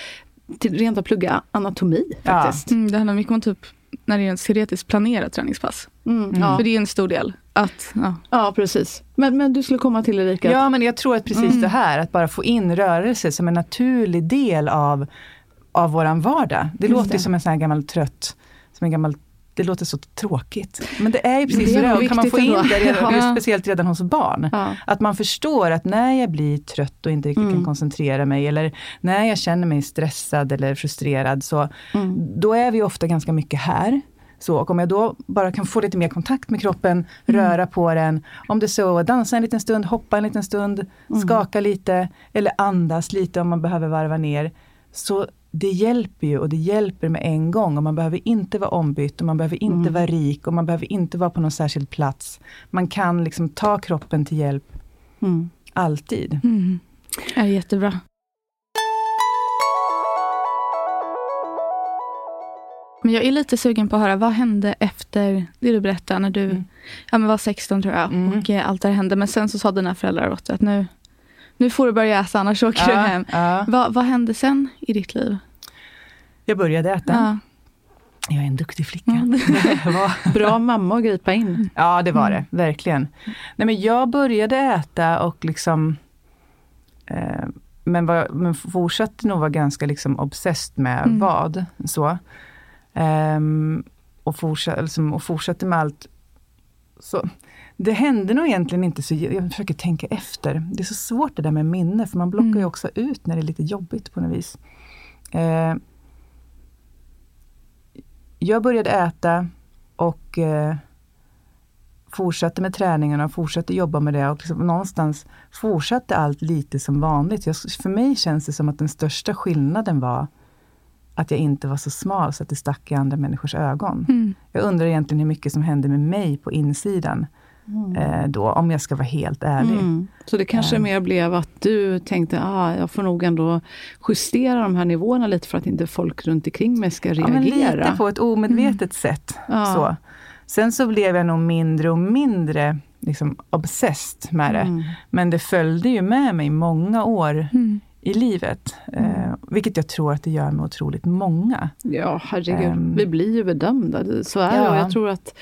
Speaker 1: till, rent att plugga anatomi
Speaker 3: Ja.
Speaker 1: faktiskt.
Speaker 2: Mm, det handlar mycket om typ när det är en teoretiskt planerat träningspass.
Speaker 1: Mm. Ja.
Speaker 2: För det är en stor del. Att, ja.
Speaker 1: ja, precis. Men, men du skulle komma till Erika?
Speaker 3: Ja, men jag tror att precis
Speaker 2: Mm.
Speaker 3: det här, att bara få in rörelse som en naturlig del av, av våran vardag. Det
Speaker 1: Just
Speaker 3: låter
Speaker 1: det.
Speaker 3: som en sån här gammal trött, som en gammal det låter så tråkigt. Men det är ju precis
Speaker 1: Det är
Speaker 3: så det kan man få in det, redan,
Speaker 2: Ja.
Speaker 3: speciellt redan hos barn.
Speaker 1: Ja.
Speaker 3: Att man förstår att när jag blir trött och inte riktigt
Speaker 1: Mm.
Speaker 3: kan koncentrera mig, eller när jag känner mig stressad eller frustrerad, så
Speaker 1: Mm.
Speaker 3: då är vi ofta ganska mycket här. Så, och om jag då bara kan få lite mer kontakt med kroppen, röra på den, om det så dansa en liten stund, hoppa en liten stund, skaka lite, eller andas lite om man behöver varva ner. Så det hjälper ju och det hjälper med en gång och man behöver inte vara ombytt och man behöver inte
Speaker 1: Mm.
Speaker 3: vara rik och man behöver inte vara på någon särskild plats. Man kan liksom ta kroppen till hjälp
Speaker 1: Mm.
Speaker 3: alltid.
Speaker 2: Mm. Det är jättebra. Men jag är lite sugen på att höra, vad hände efter det du berättade när du
Speaker 3: Mm.
Speaker 2: ja, men var 16 tror jag
Speaker 3: Mm.
Speaker 2: och eh, allt det här hände. Men sen så sa dina föräldrar åt dig att nu, nu får du börja äta annars åker du hem.
Speaker 3: ja.
Speaker 2: Vad, vad hände sen i ditt liv?
Speaker 3: Jag började äta.
Speaker 2: Ja.
Speaker 3: Jag är en duktig flicka.
Speaker 2: Mm.
Speaker 3: Det var-
Speaker 1: Bra mamma att gripa in.
Speaker 3: Ja, det var
Speaker 2: Mm.
Speaker 3: det. Verkligen. Nej, men jag började äta och liksom eh, men, var, men fortsatte nog vara ganska liksom obsessed med
Speaker 2: Mm.
Speaker 3: vad. Så. Ehm, och, fortsatte, liksom, och fortsatte med allt. Så, det hände nog egentligen inte så, jag försöker tänka efter. Det är så svårt det där med minne, för man blockar ju
Speaker 2: Mm.
Speaker 3: också ut när det är lite jobbigt på något vis. Eh, jag började äta och eh, fortsatte med träningarna och fortsatte jobba med det och liksom någonstans fortsatte allt lite som vanligt. Jag, för mig känns det som att den största skillnaden var att jag inte var så smal så att det stack i andra människors ögon.
Speaker 2: Mm.
Speaker 3: Jag undrar egentligen hur mycket som hände med mig på insidan eh, då, om jag ska vara helt ärlig.
Speaker 1: Mm. Så det kanske
Speaker 3: Eh.
Speaker 1: mer blev att du tänkte, ah, jag får nog ändå justera de här nivåerna lite för att inte folk runt omkring mig ska
Speaker 3: Ja,
Speaker 1: reagera.
Speaker 3: men lite på ett omedvetet sätt.
Speaker 1: Ja.
Speaker 3: Så. Sen så blev jag nog mindre och mindre liksom, obsessed med det.
Speaker 1: Mm.
Speaker 3: Men det följde ju med mig många år
Speaker 2: Mm.
Speaker 3: I livet. Eh, vilket jag tror att det gör med otroligt många.
Speaker 1: Ja, herregud.
Speaker 3: Ehm.
Speaker 1: Vi blir ju bedömda. Det- Så är det.
Speaker 3: Ja.
Speaker 1: Och jag tror att,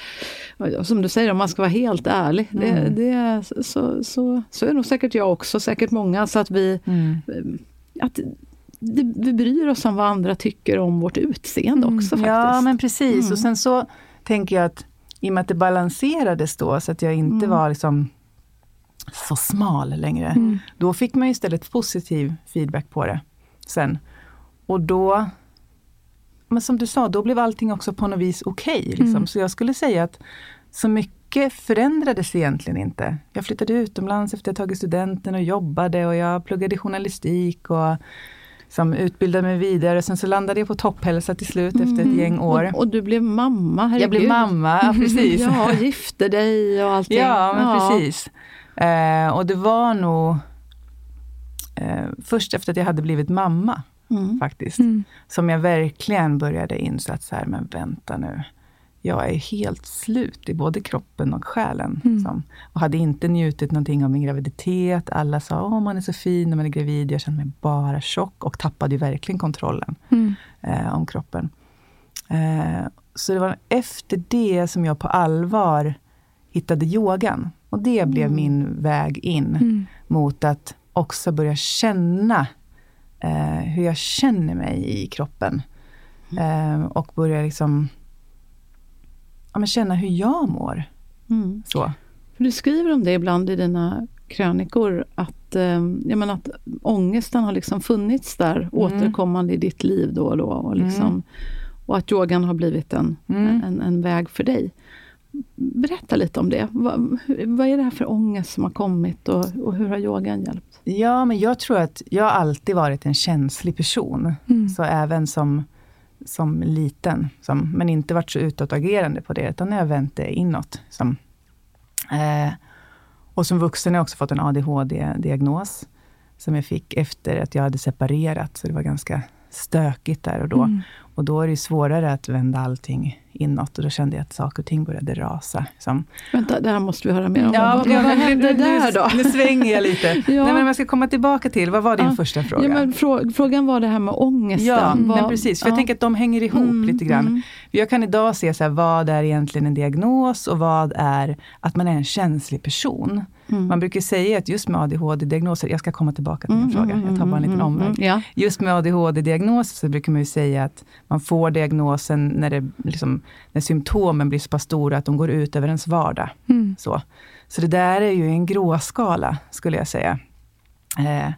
Speaker 1: som du säger, om man ska vara helt ärlig, det,
Speaker 3: Mm.
Speaker 1: det, så, så, så är nog säkert jag också, säkert många. Så att vi, att det, vi bryr oss om vad andra tycker om vårt utseende
Speaker 2: Mm.
Speaker 1: också faktiskt.
Speaker 3: Ja, men precis.
Speaker 1: Mm.
Speaker 3: Och sen så tänker jag att i och med att det balanserades då, så att jag inte
Speaker 1: Mm.
Speaker 3: var liksom så smal längre.
Speaker 2: Mm.
Speaker 3: Då fick man istället positiv feedback på det sen. Och då, men som du sa, då blev allting också på något vis okej. liksom.
Speaker 2: Mm.
Speaker 3: Så jag skulle säga att så mycket förändrades egentligen inte. Jag flyttade utomlands efter att ha tagit studenten och jobbade och jag pluggade journalistik och som utbildade mig vidare. Sen så landade jag på topphälsa till slut efter ett gäng år.
Speaker 1: Mm. Och, och du blev mamma, herregud.
Speaker 3: jag blev mamma, ja, precis.
Speaker 1: Ja, gifte dig och allting.
Speaker 3: Ja, men precis. Eh, och det var nog eh, först efter att jag hade blivit mamma,
Speaker 1: Mm.
Speaker 3: faktiskt,
Speaker 2: Mm.
Speaker 3: som jag verkligen började inse att så här, men vänta nu. Jag är helt slut i både kroppen och själen.
Speaker 2: Mm.
Speaker 3: Som, och hade inte njutit någonting av min graviditet. Alla sa, åh man är så fin när man är gravid. Jag kände mig bara tjock och tappade ju verkligen kontrollen
Speaker 2: Mm.
Speaker 3: eh, om kroppen. Eh, så det var efter det som jag på allvar hittade yogan. Och det blev min väg in
Speaker 2: Mm.
Speaker 3: mot att också börja känna eh, hur jag känner mig i kroppen. Eh, och börja liksom ja, men känna hur jag mår.
Speaker 1: Mm.
Speaker 3: Så.
Speaker 1: För Du skriver om det ibland i dina krönikor, att, eh, jag menar att ångesten har liksom funnits där återkommande i ditt liv då och då. Och, liksom, och att yogan har blivit en,
Speaker 3: Mm.
Speaker 1: en, en väg för dig. Berätta lite om det. Vad, vad är det här för ångest som har kommit och, och hur har yogan hjälpt?
Speaker 3: Ja, men jag tror att jag alltid varit en känslig person.
Speaker 2: Mm.
Speaker 3: Så även som, som liten, som, men inte varit så utåtagerande på det, utan jag vänt det inåt. Som, eh, och som vuxen har jag också fått en ADHD-diagnos, som jag fick efter att jag hade separerat, så det var ganska stökigt där och då.
Speaker 2: Mm.
Speaker 3: Och då är det svårare att vända allting inåt, och då kände jag att saker och ting började rasa. Som,
Speaker 1: Vänta, det här måste vi höra mer om.
Speaker 3: Ja, ja,
Speaker 1: hände
Speaker 3: nu-
Speaker 1: där då?
Speaker 3: Nu svänger jag lite.
Speaker 1: Ja.
Speaker 3: Nej, men jag ska komma tillbaka till, vad var din
Speaker 1: Ja.
Speaker 3: första fråga?
Speaker 1: Ja, men frå, frågan var det här med ångesten.
Speaker 3: Ja,
Speaker 1: Vad-
Speaker 3: men precis. För
Speaker 1: ja.
Speaker 3: jag tänker att de hänger ihop
Speaker 1: Mm,
Speaker 3: lite grann.
Speaker 1: mm.
Speaker 3: Jag kan idag se så här, vad är egentligen en diagnos och vad är att man är en känslig person.
Speaker 1: Mm.
Speaker 3: Man brukar säga att just med ADHD-diagnoser, jag ska komma tillbaka till din
Speaker 1: Mm,
Speaker 3: fråga,
Speaker 1: mm,
Speaker 3: jag tar bara en liten
Speaker 1: mm,
Speaker 3: omväg.
Speaker 1: mm, Ja.
Speaker 3: Just med ADHD-diagnoser så brukar man ju säga att man får diagnosen när, det, liksom, när symptomen blir så pass stora att de går ut över ens vardag.
Speaker 2: Mm.
Speaker 3: Så, så det där är ju en gråskala, skulle jag säga. Eh,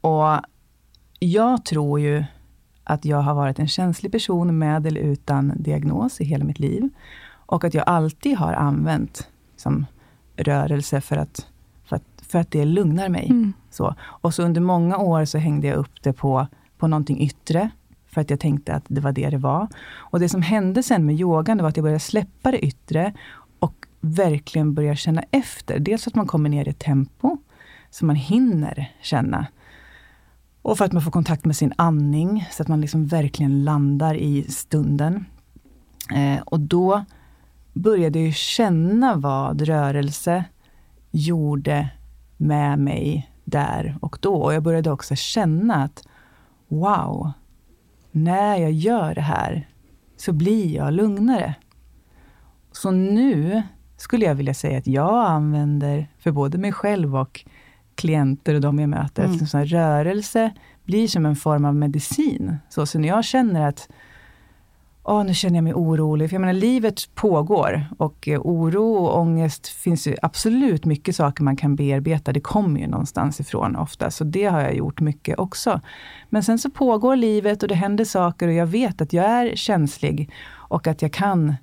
Speaker 3: och jag tror ju att jag har varit en känslig person med eller utan diagnos i hela mitt liv. Och att jag alltid har använt som rörelse för att, för att, för att det lugnar mig.
Speaker 2: Mm.
Speaker 3: Så. Och så under många år så hängde jag upp det på, på någonting yttre. För att jag tänkte att det var det det var. Och det som hände sen med yogan, det var att jag började släppa det yttre. Och verkligen börja känna efter. Dels att man kommer ner i tempo, så man hinner känna. Och för att man får kontakt med sin andning, så att man liksom verkligen landar i stunden. Eh, och då började jag känna vad rörelse gjorde med mig där och då. Och jag började också känna att wow, när jag gör det här så blir jag lugnare. Så nu skulle jag vilja säga att jag använder, för både mig själv och klienter och de jag möter, mm. att liksom rörelse blir som en form av medicin. Så, så när jag känner att Åh, nu känner jag mig orolig. För jag menar, livet pågår och eh, oro och ångest finns ju absolut mycket saker man kan bearbeta. Det kommer ju någonstans ifrån ofta, så det har jag gjort mycket också. Men sen så pågår livet och det händer saker och jag vet att jag är känslig och att jag kan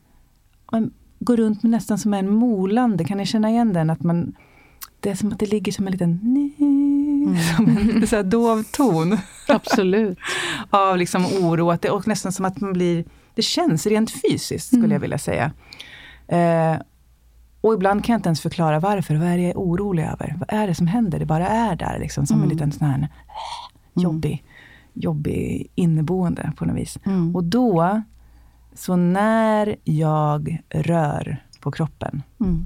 Speaker 3: gå runt med nästan som en molande. Kan ni känna igen den? Att man, det är som att det ligger som en liten mm. som en så här dov ton.
Speaker 1: Absolut.
Speaker 3: av liksom oro. Att det, och nästan som att man blir det känns rent fysiskt skulle mm. jag vilja säga. Eh, och ibland kan jag inte ens förklara varför. Vad är det jag är orolig över? Vad är det som händer? Det bara är där, liksom, som mm. en liten sån här jobbig, mm. jobbig inneboende på något vis. Mm. Och då, så när jag rör på kroppen, mm.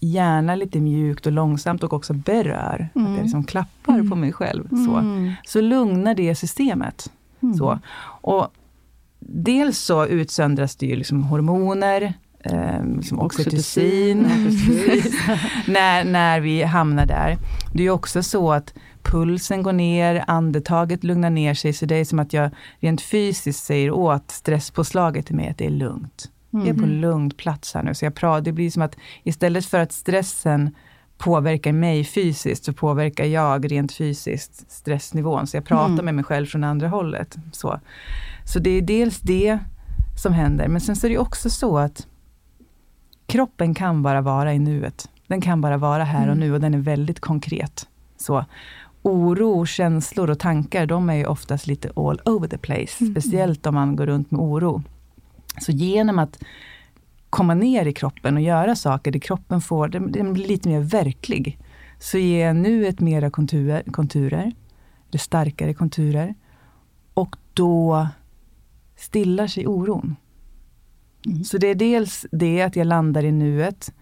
Speaker 3: gärna lite mjukt och långsamt och också berör, mm. att jag liksom klappar mm. på mig själv, så, så lugnar det systemet. Så. Och dels så utsöndras det ju liksom hormoner, eh, liksom oxytocin, när, när vi hamnar där. Det är också så att pulsen går ner, andetaget lugnar ner sig, så det är som att jag rent fysiskt säger åt stresspåslaget till mig att det är lugnt. Mm. Jag är på mhm. lugn plats här nu. Så jag pratar, det blir som att istället för att stressen påverkar mig fysiskt, så påverkar jag rent fysiskt stressnivån. Så jag pratar mm. med mig själv från andra hållet. Så. Så det är dels det som händer, men sen så är det också så att kroppen kan bara vara i nuet. Den kan bara vara här och mm. nu och den är väldigt konkret. Så oro, känslor och tankar, de är ju oftast lite all over the place. Mm. Speciellt om man går runt med oro. Så genom att komma ner i kroppen och göra saker där kroppen får, den, den blir lite mer verklig. Så ger nuet mera konturer, konturer, eller starkare konturer. Och då stillar sig oron. Mm. Så det är dels det att jag landar i nuet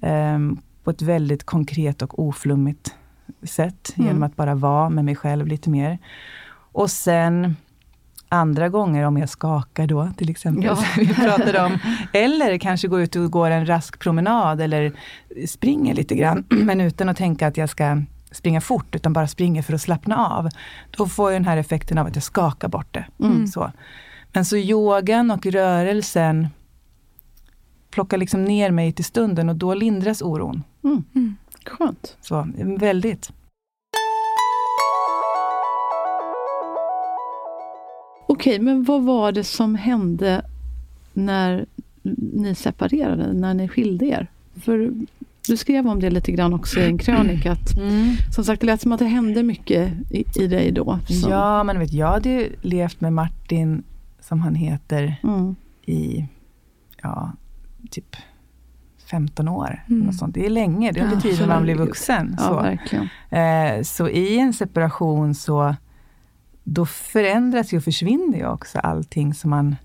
Speaker 3: um, på ett väldigt konkret och oflummigt sätt, mm. genom att bara vara med mig själv lite mer. Och sen andra gånger om jag skakar då till exempel, ja. vi pratade om. Eller kanske gå ut och gå en rask promenad eller springer lite grann, men utan att tänka att jag ska springa fort, utan bara springer för att slappna av. Då får jag den här effekten av att jag skakar bort det. Mm. Så. Men så yogan och rörelsen plockar liksom ner mig till stunden och då lindras oron.
Speaker 1: Mm. Mm. Skönt.
Speaker 3: Så, väldigt.
Speaker 1: Okej, men vad var det som hände när ni separerade, när ni skilde er? För du skrev om det lite grann också i en krönika. Att, mm. Som sagt, det lät som att det hände mycket i, i dig då.
Speaker 3: Så. Ja, men vet, jag hade ju levt med Martin som han heter mm. i ja, typ 15 år. Mm. Sånt. Det är länge, det ja, tiden man blir vuxen.
Speaker 1: Ja,
Speaker 3: så. Eh, så i en separation så då förändras ju och försvinner ju också allting som man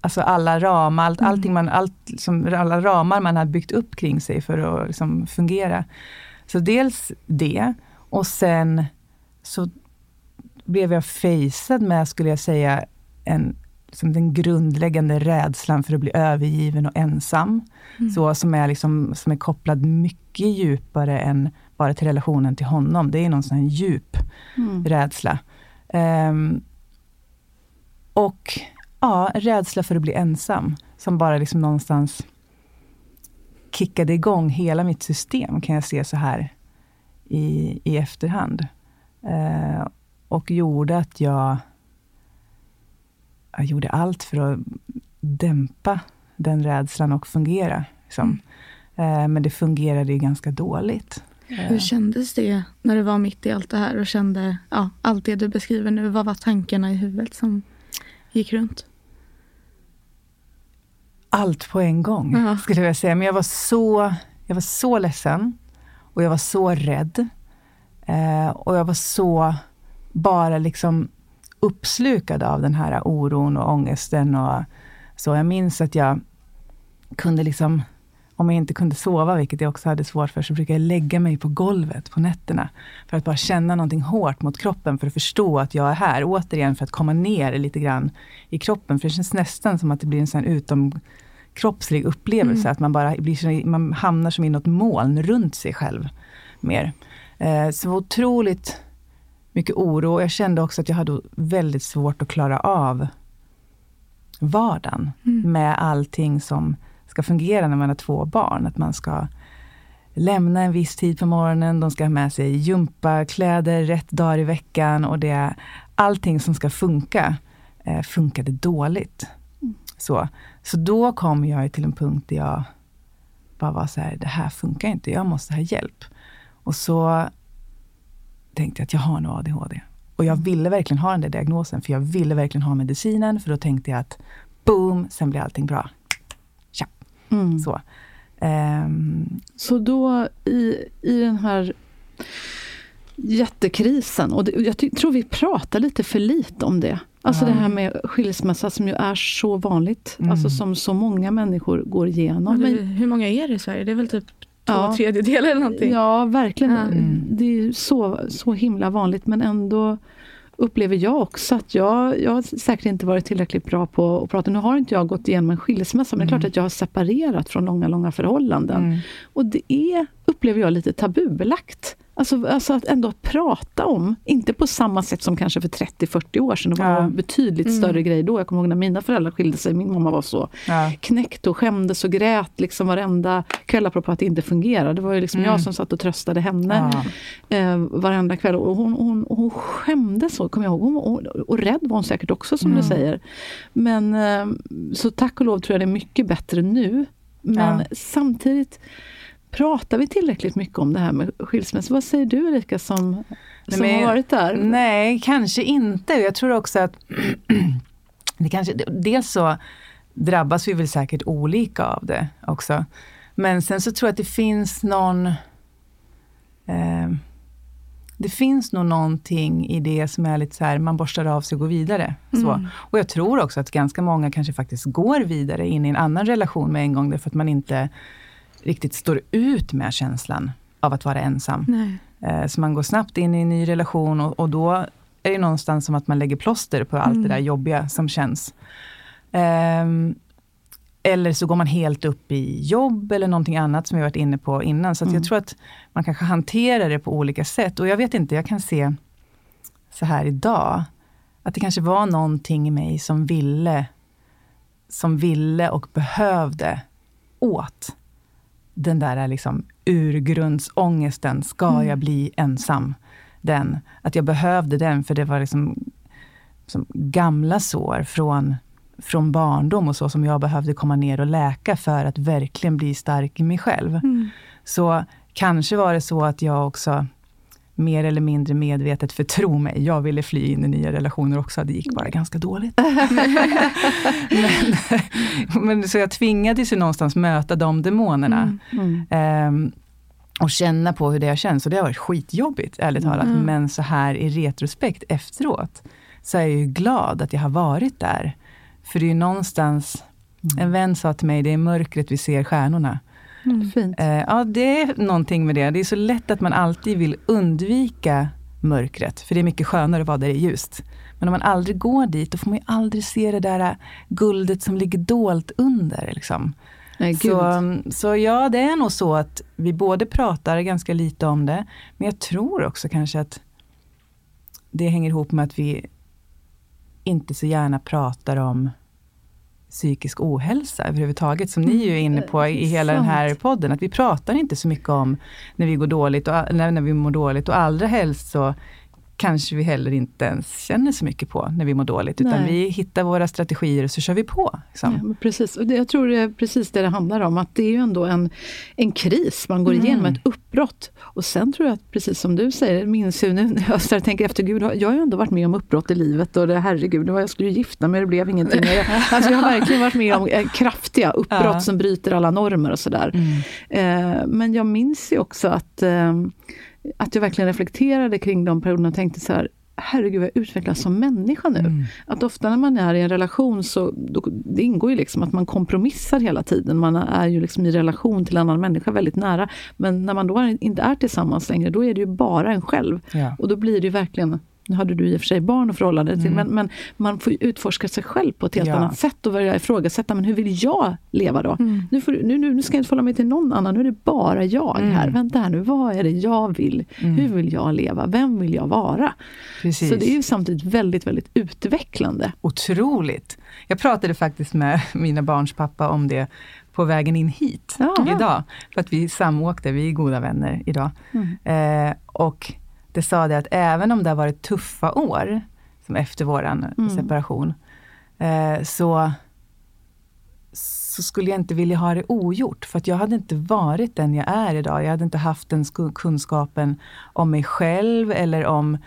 Speaker 3: Alltså alla ramar, allt, mm. allting man, allt, som, alla ramar man har byggt upp kring sig för att liksom fungera. Så dels det, och sen så blev jag fejsad med, skulle jag säga, en, som den grundläggande rädslan för att bli övergiven och ensam. Mm. Så, som, är liksom, som är kopplad mycket djupare än bara till relationen till honom. Det är någon sån djup mm. rädsla. Um, och ja, rädsla för att bli ensam, som bara liksom någonstans kickade igång hela mitt system, kan jag se så här i, i efterhand. Uh, och gjorde att jag jag gjorde allt för att dämpa den rädslan och fungera. Liksom. Mm. Eh, men det fungerade ju ganska dåligt.
Speaker 2: Hur kändes det när du var mitt i allt det här och kände ja, allt det du beskriver nu? Vad var tankarna i huvudet som gick runt?
Speaker 3: Allt på en gång, ja. skulle jag säga. Men jag var, så, jag var så ledsen och jag var så rädd. Eh, och jag var så bara liksom uppslukad av den här oron och ångesten. Och så jag minns att jag kunde liksom, om jag inte kunde sova, vilket jag också hade svårt för, så brukade jag lägga mig på golvet på nätterna. För att bara känna någonting hårt mot kroppen, för att förstå att jag är här. Återigen för att komma ner lite grann i kroppen. För det känns nästan som att det blir en sån utomkroppslig upplevelse. Mm. Att man bara blir, man hamnar som i något moln runt sig själv mer. Eh, så otroligt mycket oro. Jag kände också att jag hade väldigt svårt att klara av vardagen mm. med allting som ska fungera när man har två barn. Att man ska lämna en viss tid på morgonen, de ska ha med sig gympakläder rätt dagar i veckan och det, allting som ska funka eh, funkade dåligt. Mm. Så, så då kom jag till en punkt där jag bara var så här, det här funkar inte, jag måste ha hjälp. Och så tänkte jag att jag har nog ADHD. Och jag ville verkligen ha den där diagnosen, för jag ville verkligen ha medicinen, för då tänkte jag att boom, sen blir allting bra. Tja. Mm. Så. Um,
Speaker 1: så då i, i den här jättekrisen, och det, jag tror vi pratar lite för lite om det. Alltså ja. det här med skilsmässa som ju är så vanligt, mm. alltså som så många människor går igenom.
Speaker 2: Men, hur många är det i Sverige? Det är väl typ två ja. tredjedelar eller någonting.
Speaker 1: Ja, verkligen. Mm. Det är så, så himla vanligt men ändå upplever jag också att jag, jag har säkert inte varit tillräckligt bra på att prata. Nu har inte jag gått igenom en skilsmässa, men mm. det är klart mm. att jag har separerat från långa, långa förhållanden. Mm. Och det är, upplever jag, lite tabubelagt. Alltså, alltså att ändå prata om, inte på samma sätt som kanske för 30-40 år sedan. Det var ja. en betydligt mm. större grej då. Jag kommer ihåg när mina föräldrar skilde sig. Min mamma var så ja. knäckt och skämdes och grät liksom varenda kväll apropå att det inte fungerade. Det var ju liksom mm. jag som satt och tröstade henne ja. eh, varenda kväll. Och hon, hon, hon skämdes så, kommer jag ihåg. Hon, och, och rädd var hon säkert också som mm. du säger. Men eh, så tack och lov tror jag det är mycket bättre nu. Men samtidigt Pratar vi tillräckligt mycket om det här med skilsmässa? Vad säger du Erika som, som nej, har varit där?
Speaker 3: Nej, kanske inte. Jag tror också att det kanske, dels så drabbas vi väl säkert olika av det också. Men sen så tror jag att det finns någon eh, det finns nog någonting i det som är lite så här, man borstar av sig och går vidare. Mm. Och jag tror också att ganska många kanske faktiskt går vidare in i en annan relation med en gång, därför att man inte riktigt står ut med känslan av att vara ensam. Nej. Eh, så man går snabbt in i en ny relation och, och, då är det någonstans som att man lägger plåster på allt mm. det där jobbiga som känns. Um, eller så går man helt upp i jobb eller någonting annat som vi varit inne på innan. Så mm. jag tror att man kanske hanterar det på olika sätt. Och jag vet inte, jag kan se så här idag, att det kanske var någonting i mig som ville, som ville och behövde åt den där liksom urgrundsångesten, ska mm. jag bli ensam? Den, att jag behövde den, för det var liksom som gamla sår från, från barndom och så, som jag behövde komma ner och läka för att verkligen bli stark i mig själv. Mm. Så kanske var det så att jag också mer eller mindre medvetet, för tro mig, jag ville fly in i nya relationer också, det gick bara ganska dåligt. men, men, så jag tvingades ju någonstans möta de demonerna. Mm, mm. Um, och känna på hur det har känts. Och det har varit skitjobbigt, ärligt talat. Mm. Men så här i retrospekt efteråt, så är jag ju glad att jag har varit där. För det är ju någonstans, mm. en vän sa till mig, det är mörkret vi ser stjärnorna.
Speaker 1: Mm, fint.
Speaker 3: Eh, ja, det är någonting med det. Det är så lätt att man alltid vill undvika mörkret, för det är mycket skönare att vara där det är ljust. Men om man aldrig går dit, då får man ju aldrig se det där guldet som ligger dolt under. Liksom. Nej, så, så ja, det är nog så att vi både pratar ganska lite om det, men jag tror också kanske att det hänger ihop med att vi inte så gärna pratar om psykisk ohälsa överhuvudtaget, som ni är mm. inne på i hela den här podden. Att vi pratar inte så mycket om när vi går dåligt och när, när vi mår dåligt och allra helst så kanske vi heller inte ens känner så mycket på när vi mår dåligt, utan Nej. vi hittar våra strategier och så kör vi på. Liksom.
Speaker 1: Ja, precis, och jag tror det är precis det det handlar om, att det är ju ändå en, en kris, man går mm. igenom ett uppbrott. Och sen tror jag att, precis som du säger, minns ju nu när jag tänker efter, gud, jag har ju ändå varit med om uppbrott i livet och det, herregud, jag skulle ju gifta mig, det blev ingenting. Jag, alltså jag har verkligen varit med om eh, kraftiga uppbrott ja. som bryter alla normer och sådär. Mm. Eh, men jag minns ju också att eh, att jag verkligen reflekterade kring de perioderna och tänkte så här, herregud, jag utvecklas som människa nu.
Speaker 3: Mm.
Speaker 1: Att ofta när man är i en relation så då, det ingår ju liksom att man kompromissar hela tiden. Man är ju liksom i relation till en annan människa väldigt nära. Men när man då inte är tillsammans längre, då är det ju bara en själv.
Speaker 3: Ja.
Speaker 1: Och då blir det ju verkligen nu hade du i och för sig barn att förhålla dig till,
Speaker 3: Mm.
Speaker 1: men, men man får ju utforska sig själv på ett helt
Speaker 3: Ja.
Speaker 1: annat sätt och börja ifrågasätta, men hur vill jag leva då? Nu, får, nu, nu, nu ska jag inte förhålla mig till någon annan, nu är det bara jag
Speaker 3: Mm.
Speaker 1: här. Vänta här nu, vad är det jag vill? Hur vill jag leva? Vem vill jag vara?
Speaker 3: Precis.
Speaker 1: Så det är ju samtidigt väldigt, väldigt utvecklande.
Speaker 3: Otroligt. Jag pratade faktiskt med mina barns pappa om det på vägen in hit
Speaker 1: Ja.
Speaker 3: idag. För att vi samåkte, vi är goda vänner idag.
Speaker 1: Mm.
Speaker 3: Eh, och det sa det att även om det har varit tuffa år, som efter våran
Speaker 1: Mm.
Speaker 3: separation, eh, så, så skulle jag inte vilja ha det ogjort. För att jag hade inte varit den jag är idag. Jag hade inte haft den kunskapen om mig själv eller om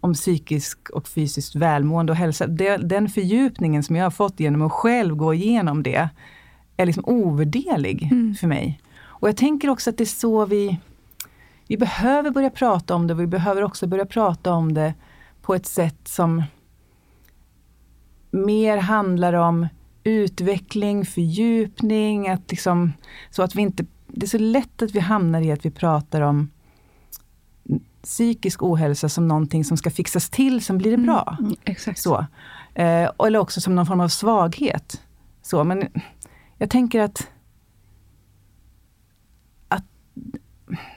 Speaker 3: om psykisk och fysiskt välmående och hälsa. Den fördjupningen som jag har fått genom att själv gå igenom det, är liksom ovärderlig för mig. Och jag tänker också att det är så vi, vi behöver börja prata om det och vi behöver också börja prata om det på ett sätt som mer handlar om utveckling, fördjupning, att liksom, så att vi inte, det är så lätt att vi hamnar i att vi pratar om psykisk ohälsa som någonting som ska fixas till, sen blir det bra.
Speaker 1: exakt.
Speaker 3: Så. Eh, eller också som någon form av svaghet. Så, men jag tänker att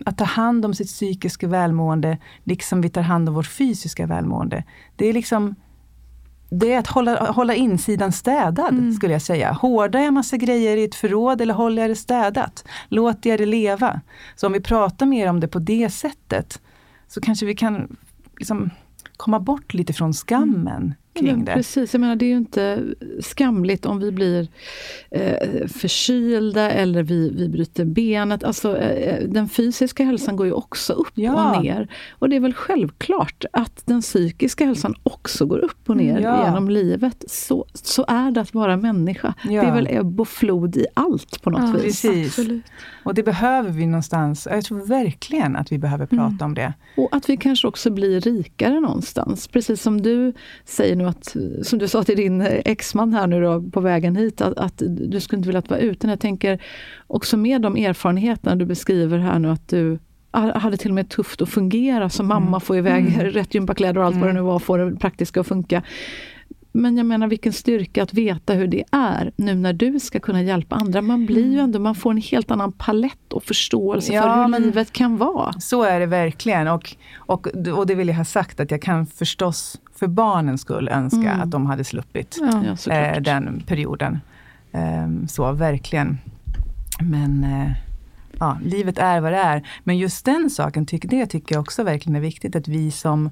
Speaker 3: att ta hand om sitt psykiska välmående, liksom vi tar hand om vårt fysiska välmående. Det är liksom det är att hålla, hålla insidan städad, skulle jag säga. Hårdar jag massa grejer i ett förråd eller håller jag det städat? Låter jag det leva? Så om vi pratar mer om det på det sättet, så kanske vi kan liksom komma bort lite från skammen
Speaker 1: Ja,
Speaker 3: kring
Speaker 1: men
Speaker 3: det.
Speaker 1: Precis, jag menar det är ju inte skamligt om vi blir eh, förkylda eller vi, vi bryter benet. Alltså, eh, den fysiska hälsan går ju också upp
Speaker 3: Ja.
Speaker 1: och ner. Och det är väl självklart att den psykiska hälsan också går upp och ner
Speaker 3: Ja.
Speaker 1: genom livet. Så, så är det att vara människa.
Speaker 3: Ja.
Speaker 1: Det är väl ebb och flod i allt på något vis.
Speaker 3: Precis.
Speaker 2: Absolut.
Speaker 3: Och det behöver vi någonstans. Jag tror verkligen att vi behöver prata om det.
Speaker 1: Och att vi kanske också blir rikare någonstans. Precis som du säger nu, att, som du sa till din exman här nu då, på vägen hit, att, att du skulle inte vilja vara ute. Jag tänker också med de erfarenheterna du beskriver här nu, att du hade till och med tufft att fungera som mamma, få iväg rätt gympakläder och allt vad det nu var, få det praktiska att funka. Men jag menar vilken styrka att veta hur det är nu när du ska kunna hjälpa andra. Man blir ju ändå, man får en helt annan palett och förståelse
Speaker 3: Ja,
Speaker 1: för hur
Speaker 3: men-
Speaker 1: livet kan vara.
Speaker 3: Så är det verkligen. Och, och, och det vill jag ha sagt att jag kan förstås för barnens skull önska att de hade sluppit
Speaker 2: Ja.
Speaker 3: Eh, den perioden. Ehm, så verkligen. Men eh, ja, livet är vad det är. Men just den saken, det tycker jag också verkligen är viktigt att vi som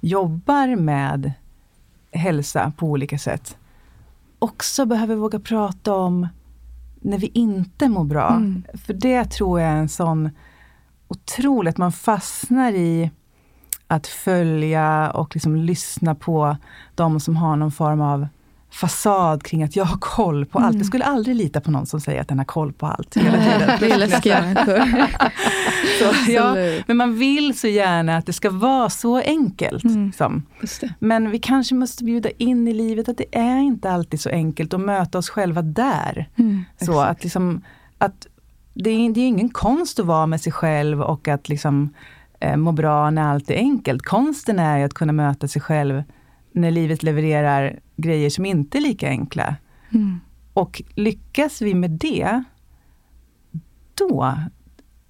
Speaker 3: jobbar med hälsa på olika sätt också behöver våga prata om när vi inte mår bra.
Speaker 2: Mm.
Speaker 3: För det tror jag är en sån otroligt, man fastnar i att följa och liksom lyssna på de som har någon form av fasad kring att jag har koll på allt. Jag skulle aldrig lita på någon som säger att den har koll på allt hela tiden.
Speaker 2: Det är läskiga människor.
Speaker 3: Så, ja, men man vill så gärna att det ska vara så enkelt. Liksom.
Speaker 1: Just det.
Speaker 3: Men vi kanske måste bjuda in i livet att det är inte alltid så enkelt att möta oss själva där.
Speaker 2: Mm.
Speaker 3: Så
Speaker 1: Exakt.
Speaker 3: att, liksom, att det, är, det är ingen konst att vara med sig själv och att liksom, eh, må bra när allt är enkelt. Konsten är att kunna möta sig själv när livet levererar grejer som inte är lika enkla.
Speaker 2: Mm.
Speaker 3: Och lyckas vi med det, då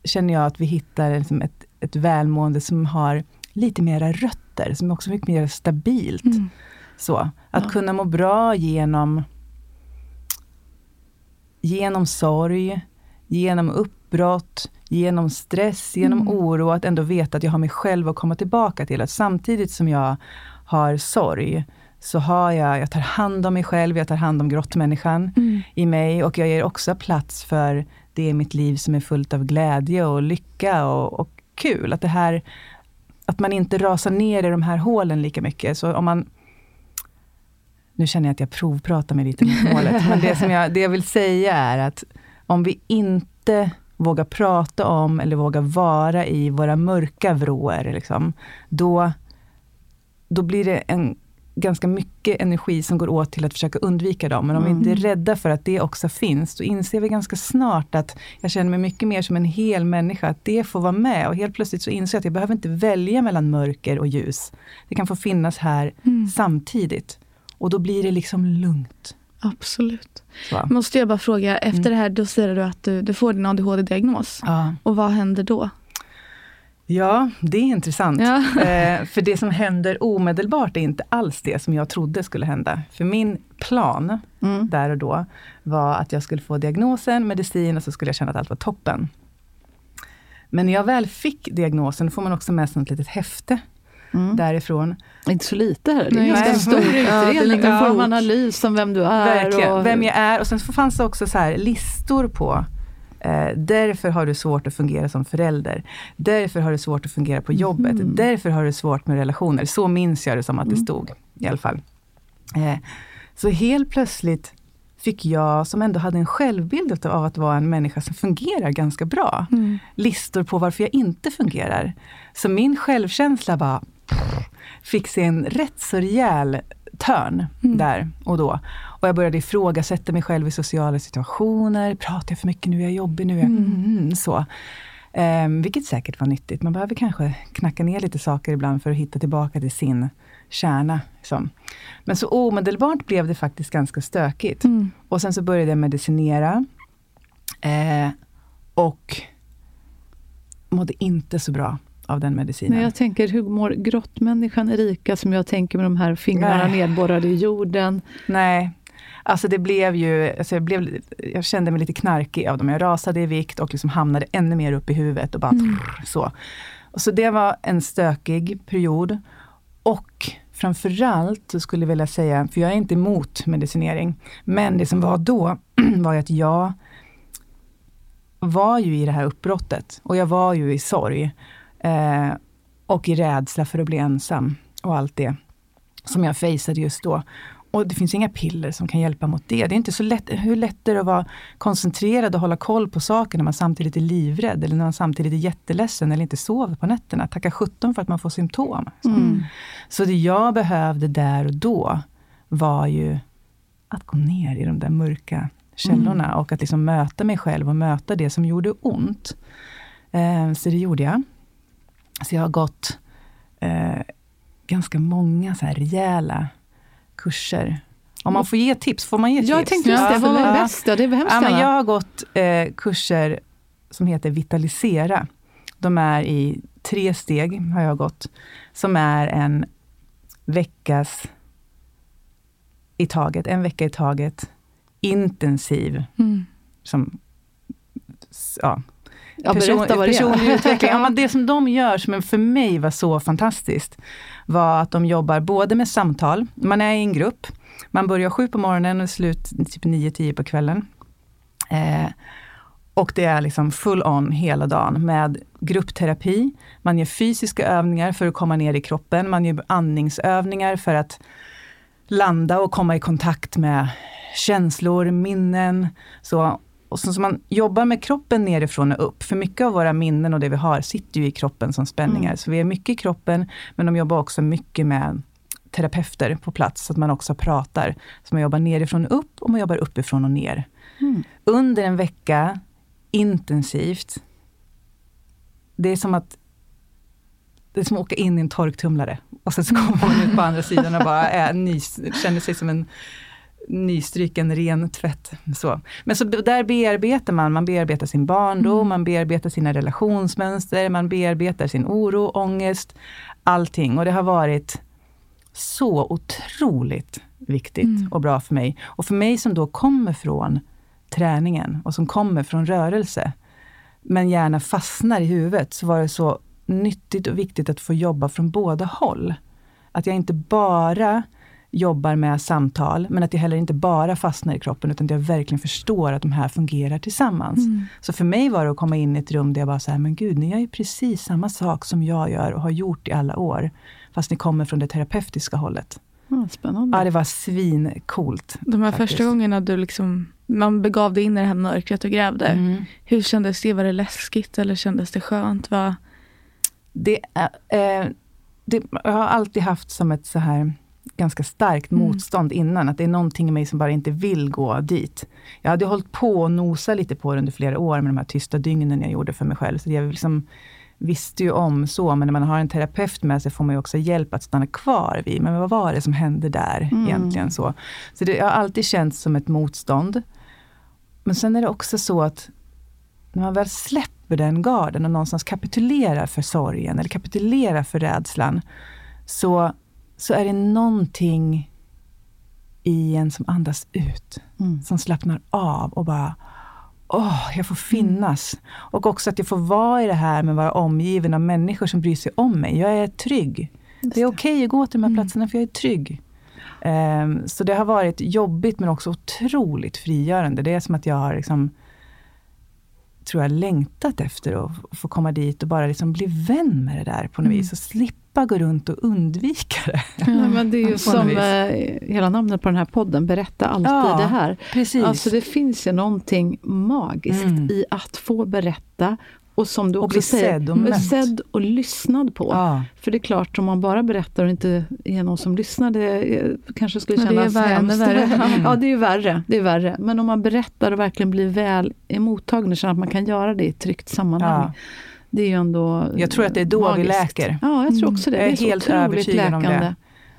Speaker 3: känner jag att vi hittar liksom ett, ett välmående som har lite mera rötter, som är också mycket mer stabilt.
Speaker 2: Mm.
Speaker 3: Så, att
Speaker 1: Ja.
Speaker 3: kunna må bra genom, genom sorg, genom uppbrott, genom stress, genom
Speaker 2: Mm.
Speaker 3: oro, att ändå veta att jag har mig själv att komma tillbaka till. Att samtidigt som jag har sorg, så har jag, jag tar hand om mig själv, jag tar hand om grottmänniskan
Speaker 2: Mm.
Speaker 3: i mig och jag ger också plats för det i mitt liv som är fullt av glädje och lycka och, och kul. Att det här, att man inte rasar ner i de här hålen lika mycket. Så om man nu känner jag att jag provpratar mig lite mot målet, men det, som jag, det jag vill säga är att om vi inte vågar prata om eller vågar vara i våra mörka vrår, liksom, då, då blir det en ganska mycket energi som går åt till att försöka undvika dem. Men om vi inte är rädda för att det också finns, då inser vi ganska snart att jag känner mig mycket mer som en hel människa, att det får vara med. Och helt plötsligt så inser jag att jag behöver inte välja mellan mörker och ljus. Det kan få finnas här samtidigt. Och då blir det liksom lugnt.
Speaker 2: Absolut.
Speaker 3: Så.
Speaker 2: Måste jag bara fråga, efter det här då säger du att du, du får din ADHD-diagnos.
Speaker 3: Ja.
Speaker 2: Och vad händer då?
Speaker 3: Ja, det är intressant.
Speaker 2: Ja.
Speaker 3: Eh, för det som händer omedelbart är inte alls det som jag trodde skulle hända. För min plan
Speaker 1: Mm.
Speaker 3: där och då var att jag skulle få diagnosen, medicin och så skulle jag känna att allt var toppen. Men när jag väl fick diagnosen, får man också med sig ett litet häfte
Speaker 1: Mm.
Speaker 3: därifrån.
Speaker 1: Inte så lite här. Det är
Speaker 2: Nej,
Speaker 1: ganska stor
Speaker 2: Ja,
Speaker 1: utredning. får en
Speaker 2: fort.
Speaker 1: analys om vem du är.
Speaker 3: Verkligen,
Speaker 1: och,
Speaker 3: vem jag är. Och sen så fanns det också så här listor på Eh, därför har du svårt att fungera som förälder. Därför har du svårt att fungera på jobbet.
Speaker 1: Mhm.
Speaker 3: Därför har du svårt med relationer. Så minns jag det som att det
Speaker 1: Mm.
Speaker 3: stod i alla fall. Eh, så helt plötsligt fick jag, som ändå hade en självbild av att vara en människa som fungerar ganska bra,
Speaker 2: Mm.
Speaker 3: listor på varför jag inte fungerar. Så min självkänsla bara fick sig en rätt så rejäl törn
Speaker 2: Mm.
Speaker 3: där och då. Och jag började ifrågasätta mig själv i sociala situationer. Pratar jag för mycket nu? Är jag jobbig nu? Är jag,
Speaker 2: Mm.
Speaker 3: mm, så. Ehm, vilket säkert var nyttigt. Man behöver kanske knacka ner lite saker ibland för att hitta tillbaka till sin kärna. Liksom. Men så omedelbart blev det faktiskt ganska stökigt.
Speaker 2: Mm.
Speaker 3: Och sen så började jag medicinera. Eh, och mådde inte så bra av den medicinen.
Speaker 1: Men jag tänker, hur mår grottmänniskan Erika, som jag tänker med de här fingrarna
Speaker 3: Nej.
Speaker 1: nedborrade i jorden?
Speaker 3: Nej, alltså det blev ju, alltså jag, blev, jag kände mig lite knarkig av dem. Jag rasade i vikt och liksom hamnade ännu mer upp i huvudet och bara trrr, så. Och så det var en stökig period. Och framförallt så skulle jag vilja säga, för jag är inte emot medicinering, men det som var då var att jag var ju i det här uppbrottet och jag var ju i sorg. Eh, och i rädsla för att bli ensam och allt det som jag faceade just då. Och det finns inga piller som kan hjälpa mot det. Det är inte så lätt, hur lätt är det att vara koncentrerad och hålla koll på saker när man samtidigt är livrädd eller när man samtidigt är jätteledsen eller inte sover på nätterna. Tacka sjutton för att man får symptom.
Speaker 2: Mm.
Speaker 3: Så det jag behövde där och då var ju att gå ner i de där mörka källorna och att liksom möta mig själv och möta det som gjorde ont. Eh, så det gjorde jag. Så jag har gått eh, ganska många så här rejäla kurser. Om man får ge tips, får man ge tips?
Speaker 1: Jag tänkte just det, vad var det bästa? Det är hemskt
Speaker 3: Ja, men jag har gått eh, kurser som heter Vitalisera. De är i tre steg, har jag gått. Som är en veckas i taget, en vecka i taget. Intensiv,
Speaker 2: Mm.
Speaker 3: som ja,
Speaker 1: Ja, det
Speaker 3: personlig utveckling. Ja, men det som de gör, som för mig var så fantastiskt, var att de jobbar både med samtal, man är i en grupp, man börjar sju på morgonen och är slut typ nio, tio på kvällen. Eh, och det är liksom full on hela dagen med gruppterapi. Man gör fysiska övningar för att komma ner i kroppen. Man gör andningsövningar för att landa och komma i kontakt med känslor, minnen. Så, och så, så man jobbar med kroppen nerifrån och upp. För mycket av våra minnen och det vi har sitter ju i kroppen som spänningar.
Speaker 1: Mm.
Speaker 3: Så vi är mycket i kroppen, men de jobbar också mycket med terapeuter på plats, så att man också pratar. Så man jobbar nerifrån och upp och man jobbar uppifrån och ner.
Speaker 1: Mm.
Speaker 3: Under en vecka, intensivt. Det är som att det är som att åka in i en torktumlare. Och sen så kommer man ut på andra sidan och bara är ny, känner sig som en nystryken ren tvätt. Så. Men så där bearbetar man, man bearbetar sin barndom,
Speaker 2: Mm.
Speaker 3: man bearbetar sina relationsmönster, man bearbetar sin oro, ångest, allting. Och det har varit så otroligt viktigt
Speaker 2: Mm.
Speaker 3: och bra för mig. Och för mig som då kommer från träningen och som kommer från rörelse, men gärna fastnar i huvudet, så var det så nyttigt och viktigt att få jobba från båda håll. Att jag inte bara jobbar med samtal, men att jag heller inte bara fastnar i kroppen, utan att jag verkligen förstår att de här fungerar tillsammans.
Speaker 2: Mm.
Speaker 3: Så för mig var det att komma in i ett rum där jag bara så här, men gud, ni gör ju precis samma sak som jag gör och har gjort i alla år. Fast ni kommer från det terapeutiska hållet.
Speaker 1: Ja, spännande.
Speaker 3: Ja, det var svincoolt.
Speaker 2: De här
Speaker 3: Faktiskt.
Speaker 2: första gångerna du liksom, man begav dig in i det här mörkret och grävde.
Speaker 3: Mm.
Speaker 2: Hur kändes det? Var det läskigt eller kändes det skönt? Var...
Speaker 3: Det, eh, det, jag har alltid haft som ett så här ganska starkt
Speaker 2: Mm.
Speaker 3: motstånd innan, att det är någonting i mig som bara inte vill gå dit. Jag hade hållit på och nosa lite på det under flera år med de här tysta dygnen jag gjorde för mig själv. Så jag liksom visste ju om så, men när man har en terapeut med sig får man ju också hjälp att stanna kvar vid, men vad var det som hände där
Speaker 1: Mm.
Speaker 3: egentligen? Så, så det har alltid känts som ett motstånd. Men sen är det också så att när man väl släpper den garden och någonstans kapitulerar för sorgen eller kapitulerar för rädslan, så, så är det någonting i en som andas ut,
Speaker 1: Mm.
Speaker 3: som slappnar av och bara Åh, jag får finnas. Och också att jag får vara i det här med att vara omgiven av människor som bryr sig om mig. Jag är trygg. Det är okej att gå till de här platserna för jag är trygg. Ehm, så det har varit jobbigt men också otroligt frigörande. Det är som att jag har liksom, tror jag, längtat efter att få komma dit och bara liksom bli vän med det där på något vis. Och slippa gå runt och undvika det.
Speaker 1: Nej, men det är ju som eh, hela namnet på den här podden, Berätta alltid
Speaker 3: Ja,
Speaker 1: det här.
Speaker 3: Precis.
Speaker 1: Alltså det finns ju någonting magiskt
Speaker 3: Mm.
Speaker 1: i att få berätta och som du
Speaker 3: Och
Speaker 1: också
Speaker 3: bli
Speaker 1: säger,
Speaker 3: sedd och
Speaker 1: sedd och lyssnad på.
Speaker 3: ja.
Speaker 1: För det är klart, om man bara berättar och inte är någon som lyssnar, det kanske skulle
Speaker 2: Ja, det är
Speaker 1: kännas
Speaker 2: värre,
Speaker 1: hemskt.
Speaker 2: värre.
Speaker 3: Mm.
Speaker 1: Ja, det är värre. Det är värre. Men om man berättar och verkligen blir väl emottagen och känner att man kan göra det i ett tryggt sammanhang.
Speaker 3: Ja.
Speaker 1: Det är ju ändå
Speaker 3: Jag tror att det är då vi
Speaker 1: magiskt.
Speaker 3: läker.
Speaker 1: Ja, jag tror
Speaker 2: Mm.
Speaker 1: också det.
Speaker 3: Jag är
Speaker 1: det är
Speaker 3: helt övertygad om det.
Speaker 1: läkande.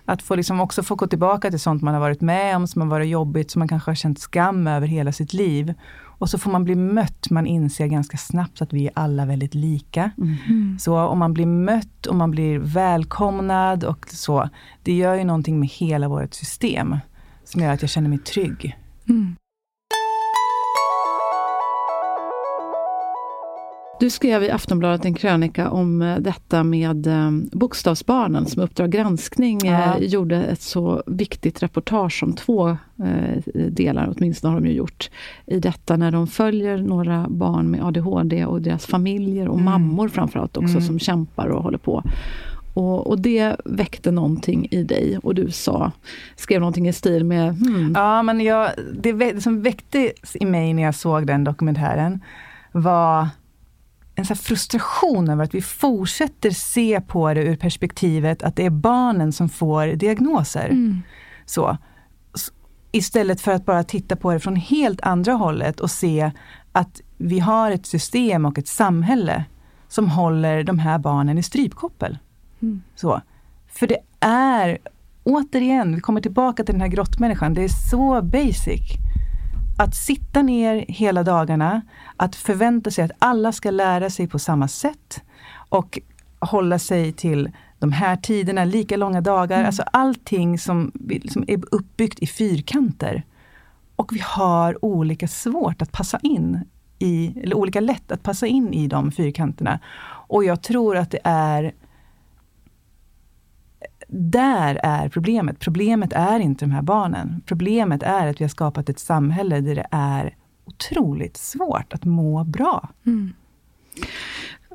Speaker 3: Att få liksom också få gå tillbaka till sånt man har varit med om, som har varit jobbigt, som man kanske har känt skam över hela sitt liv. Och så får man bli mött, man inser ganska snabbt att vi är alla väldigt lika.
Speaker 2: Mm.
Speaker 3: Så om man blir mött och man blir välkomnad och så, det gör ju någonting med hela vårt system. Som gör att jag känner mig trygg.
Speaker 2: Mm.
Speaker 1: Du skrev i Aftonbladet en krönika om eh, detta med eh, bokstavsbarnen som Uppdrag granskning eh,
Speaker 3: Ja.
Speaker 1: gjorde ett så viktigt reportage om två delar, åtminstone har de ju gjort, i detta när de följer några barn med ADHD och deras familjer och
Speaker 3: Mm.
Speaker 1: mammor framförallt också
Speaker 3: Mm.
Speaker 1: som kämpar och håller på. Och, och det väckte någonting i dig och du sa, skrev någonting i stil med hmm,
Speaker 3: Ja, men jag, det, det som väcktes i mig när jag såg den dokumentären var en här frustration över att vi fortsätter se på det ur perspektivet att det är barnen som får diagnoser.
Speaker 2: Mm.
Speaker 3: Så. Istället för att bara titta på det från helt andra hållet och se att vi har ett system och ett samhälle som håller de här barnen i strypkoppel.
Speaker 2: Mm.
Speaker 3: Så. För det är, återigen, vi kommer tillbaka till den här grottmänniskan, det är så basic. Att sitta ner hela dagarna, att förvänta sig att alla ska lära sig på samma sätt och hålla sig till de här tiderna, lika långa dagar,
Speaker 2: Mm.
Speaker 3: alltså allting som, som är uppbyggt i fyrkanter. Och vi har olika svårt att passa in i, eller olika lätt att passa in i de fyrkanterna. Och jag tror att det är där är problemet. Problemet är inte de här barnen. Problemet är att vi har skapat ett samhälle där det är otroligt svårt att må bra.
Speaker 2: Mm.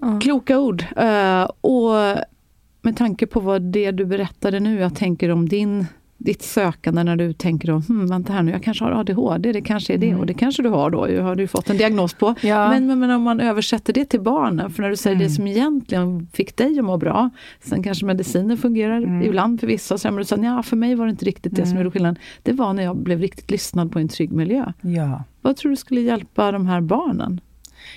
Speaker 2: Ja.
Speaker 1: Kloka ord. Uh, och med tanke på vad det du berättade nu, jag tänker om din, ditt sökande när du tänker om, hm, vänta här nu, jag kanske har ADHD, det kanske är det,
Speaker 3: Mm.
Speaker 1: och det kanske du har då, ju har du fått en diagnos på.
Speaker 3: Ja.
Speaker 1: Men, men, men om man översätter det till barnen, för när du säger
Speaker 3: Mm.
Speaker 1: det som egentligen fick dig att må bra, sen kanske mediciner fungerar
Speaker 3: Mm.
Speaker 1: ibland för vissa, sen men du sa, ja för mig var det inte riktigt det som
Speaker 3: Mm.
Speaker 1: gjorde skillnad. Det var när jag blev riktigt lyssnad på en trygg miljö.
Speaker 3: Ja.
Speaker 1: Vad tror du skulle hjälpa de här barnen?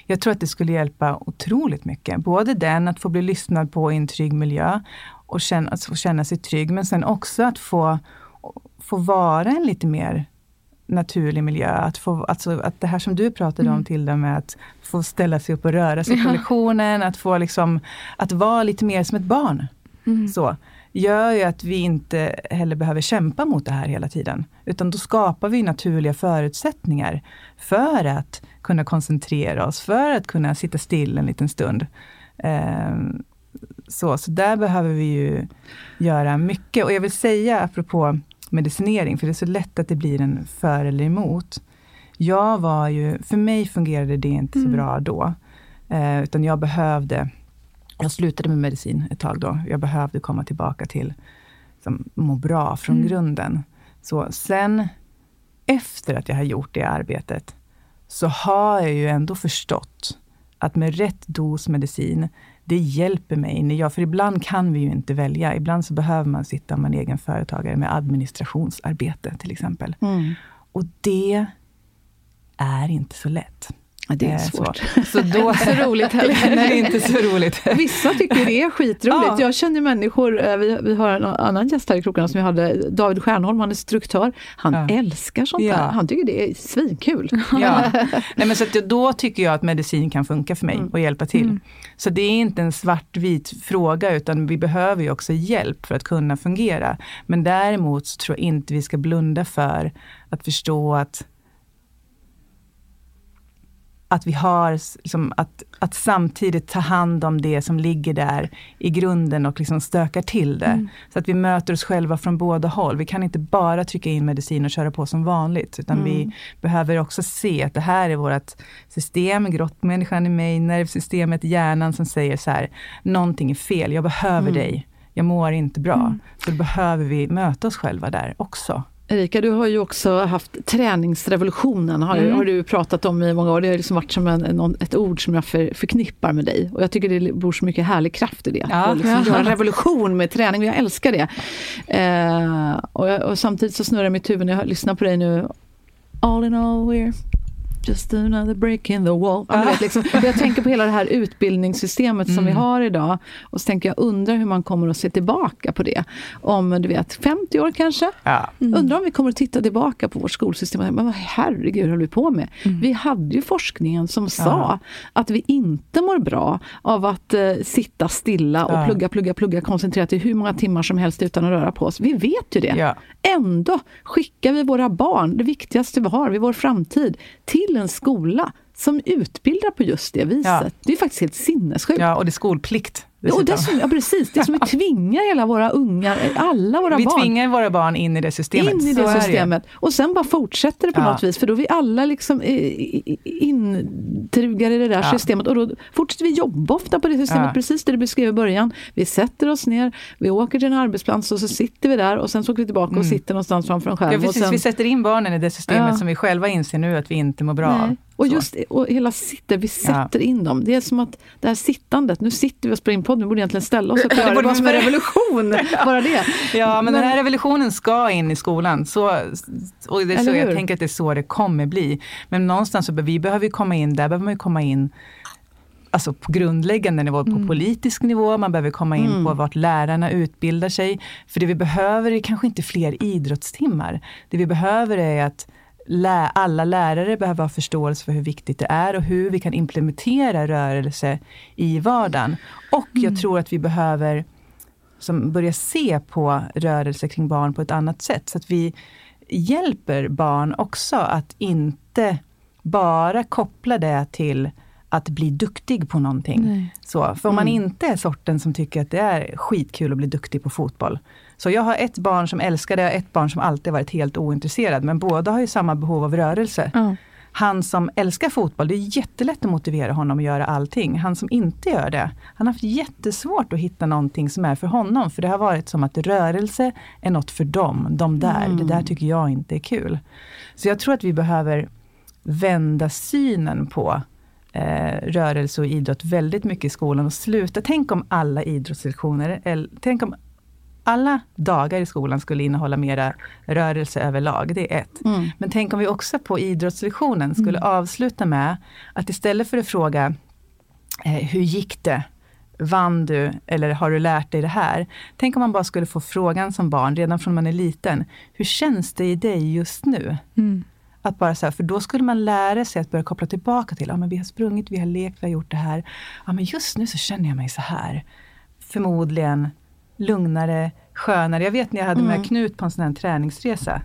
Speaker 3: Jag tror att det skulle hjälpa otroligt mycket. Både den att få bli lyssnad på i en trygg miljö och känna, att få känna sig trygg, men sen också att få, få vara en lite mer naturlig miljö. Att, få, alltså, att det här som du pratade om
Speaker 2: Mm.
Speaker 3: till med att få ställa sig upp och röra sig på
Speaker 2: Ja.
Speaker 3: lektionen, att få liksom, att vara lite mer som ett barn.
Speaker 2: Mm.
Speaker 3: Så, gör ju att vi inte heller behöver kämpa mot det här hela tiden. Utan då skapar vi naturliga förutsättningar för att kunna koncentrera oss, för att kunna sitta still en liten stund. Ehm, så, så där behöver vi ju göra mycket. Och jag vill säga, apropå medicinering, för det är så lätt att det blir en för eller emot. Jag var ju, för mig fungerade det inte så
Speaker 2: Mm.
Speaker 3: bra då. Eh, utan jag behövde, jag slutade med medicin ett tag då. Jag behövde komma tillbaka till som, må bra från
Speaker 2: Mm.
Speaker 3: grunden. Så sen, efter att jag har gjort det arbetet, så har jag ju ändå förstått att med rätt dos medicin, det hjälper mig. När jag, för ibland kan vi ju inte välja. Ibland så behöver man sitta med en egen företagare med administrationsarbete till exempel.
Speaker 1: Mm.
Speaker 3: Och det är inte så lätt.
Speaker 1: Det är
Speaker 3: Eh,
Speaker 1: svårt.
Speaker 3: Så, så då,
Speaker 1: så roligt heller.
Speaker 3: det är inte så roligt.
Speaker 1: Vissa tycker det är skitroligt.
Speaker 3: Ja.
Speaker 1: Jag känner människor, eh, vi, vi har en annan gäst här i krokarna som vi hade, David Stjernholm, han är instruktör. Han
Speaker 3: Ja.
Speaker 1: älskar sånt
Speaker 3: Ja.
Speaker 1: där. Han tycker det är svinkul.
Speaker 3: Ja. Nej, men så då tycker jag att medicin kan funka för mig
Speaker 1: Mm.
Speaker 3: och hjälpa till. Så det är inte en svartvit fråga utan vi behöver ju också hjälp för att kunna fungera. Men däremot så tror jag inte vi ska blunda för att förstå att att vi har, liksom, att, att samtidigt ta hand om det som ligger där i grunden och liksom stökar till det. Så att vi möter oss själva från båda håll. Vi kan inte bara trycka in medicin och köra på som vanligt, utan vi behöver också se att det här är vårt system, grottmänniskan i mig, nervsystemet, hjärnan som säger så här, någonting är fel, jag behöver dig, jag mår inte bra. Så då behöver vi möta oss själva där också.
Speaker 1: Erika, du har ju också haft träningsrevolutionen, har,
Speaker 3: Mm.
Speaker 1: har du pratat om i många år. Det har liksom varit som en, ett ord som jag för, förknippar med dig. Och jag tycker det bor så mycket härlig kraft i det.
Speaker 3: Ja.
Speaker 1: Liksom göra en revolution med träning, och jag älskar det. Eh, och, jag, och samtidigt så snurrar mitt huvud när jag lyssnar på dig nu. All in all we're just another break in the wall. Ja, vet, liksom, jag tänker på hela det här utbildningssystemet som vi har idag. Och så tänker jag, undrar hur man kommer att se tillbaka på det. Om du vet 50 år kanske?
Speaker 3: Ja.
Speaker 1: Undrar om vi kommer att titta tillbaka på vårt skolsystem och säga, men herregud håller vi på med? Vi hade ju forskningen som sa att vi inte mår bra av att eh, sitta stilla och plugga, plugga, plugga koncentrerat i hur många timmar som helst utan att röra på oss. Vi vet ju det. Ändå skickar vi våra barn, det viktigaste vi har, i vår framtid, till en skola som utbildar på just det viset.
Speaker 3: Ja.
Speaker 1: Det är faktiskt helt sinnessjukt.
Speaker 3: ja, och det är skolplikt.
Speaker 1: Ja, och
Speaker 3: dessutom.
Speaker 1: dessutom, ja, precis, det är som vi tvingar hela våra ungar, alla våra
Speaker 3: Vi
Speaker 1: barn
Speaker 3: tvingar våra barn in i det systemet.
Speaker 1: in i
Speaker 3: Så
Speaker 1: det systemet. Och sen bara fortsätter det på
Speaker 3: Ja.
Speaker 1: något vis, för då är vi alla liksom intrugade i det där
Speaker 3: Ja.
Speaker 1: systemet. Och då fortsätter vi jobba ofta på det systemet,
Speaker 3: Ja.
Speaker 1: precis det du beskrev i början. Vi sätter oss ner, vi åker till en arbetsplats och så sitter vi där och sen så åker vi tillbaka och sitter någonstans framför en skärm.
Speaker 3: Mm. Ja,
Speaker 1: och
Speaker 3: precis.
Speaker 1: sen,
Speaker 3: Vi sätter in barnen i det systemet som vi själva inser nu att vi inte mår bra av.
Speaker 1: Och just och hela sitter, vi sätter in dem. Det är som att det här sittandet, nu sitter vi och spelar in podden, vi borde egentligen ställa oss upp och göra det
Speaker 3: borde
Speaker 1: bara
Speaker 3: vi
Speaker 1: som en revolution. Bara det.
Speaker 3: Ja, men, den här revolutionen ska in i skolan. Så, och det är så, jag tänker att det är så det kommer bli. Men någonstans så vi behöver vi komma in, där behöver man ju komma in Alltså på grundläggande nivå, på politisk nivå, man behöver komma in på vart lärarna utbildar sig. För det vi behöver är kanske inte fler idrottstimmar. Det vi behöver är att lä- alla lärare behöver ha förståelse för hur viktigt det är och hur vi kan implementera rörelse i vardagen. Och jag tror att vi behöver som börja se på rörelse kring barn på ett annat sätt. Så att vi hjälper barn också att inte bara koppla det till att bli duktig på någonting. Så, för om man inte är sorten som tycker att det är skitkul att bli duktig på fotboll. Så jag har ett barn som älskar det och ett barn som alltid varit helt ointresserad. Men båda har ju samma behov av rörelse.
Speaker 1: Ja.
Speaker 3: Han som älskar fotboll, det är jättelätt att motivera honom att göra allting. Han som inte gör det, han har haft jättesvårt att hitta någonting som är för honom. För det har varit som att rörelse är något för dem, de där. Det där tycker jag inte är kul. Så jag tror att vi behöver vända synen på eh, rörelse och idrott väldigt mycket i skolan och sluta, tänk om alla idrottslektioner, eller, tänk om alla dagar i skolan skulle innehålla mera rörelse överlag, det är ett.
Speaker 1: Mm.
Speaker 3: Men tänk om vi också på idrottslektionen skulle avsluta med att istället för att fråga eh, hur gick det? Vann du eller har du lärt dig det här? Tänk om man bara skulle få frågan som barn, redan från man är liten. Hur känns det i dig just nu?
Speaker 2: Mm.
Speaker 3: Att bara så här, för då skulle man lära sig att börja koppla tillbaka till, ja men vi har sprungit, vi har lekt, vi har gjort det här. Ja men just nu så känner jag mig så här. Förmodligen lugnare, skönare. Jag vet när jag hade med Knut på en sån här träningsresa.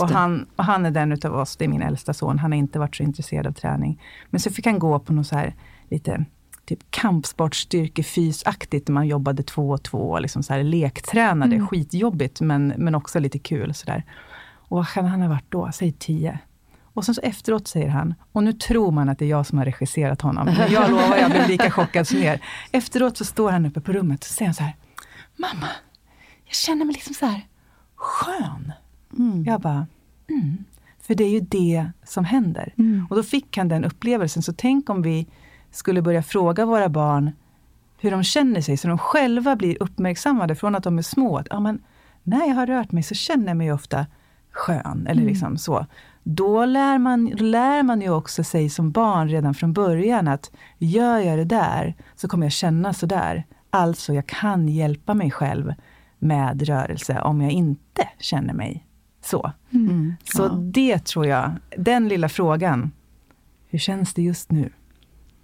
Speaker 3: Och han, och han är den utav oss, det är min äldsta son, han har inte varit så intresserad av träning. Men så fick han gå på något så här lite typ kampsportstyrkefysaktigt, där man jobbade två och två, liksom så här lektränade, skitjobbigt men, men också lite kul. Så där. Och vad kan han ha varit då? Säg tio. Och sen så efteråt säger han, och nu tror man att det är jag som har regisserat honom, men jag lovar, jag blir lika chockad som er. Efteråt så står han uppe på rummet och säger så här, mamma, jag känner mig liksom så här skön. Jag bara, mm. För det är ju det som händer. Och då fick han den upplevelsen. Så tänk om vi skulle börja fråga våra barn, hur de känner sig, så de själva blir uppmärksammade från att de är små. Att, ja, men, när jag har rört mig så känner jag mig ofta skön. Eller
Speaker 1: Mm.
Speaker 3: liksom så. Då lär man, lär man ju också sig som barn redan från början att gör jag det där så kommer jag känna så där. Alltså, jag kan hjälpa mig själv med rörelse om jag inte känner mig så.
Speaker 1: Mm.
Speaker 3: Så
Speaker 1: Ja.
Speaker 3: det tror jag, den lilla frågan. Hur känns det just nu?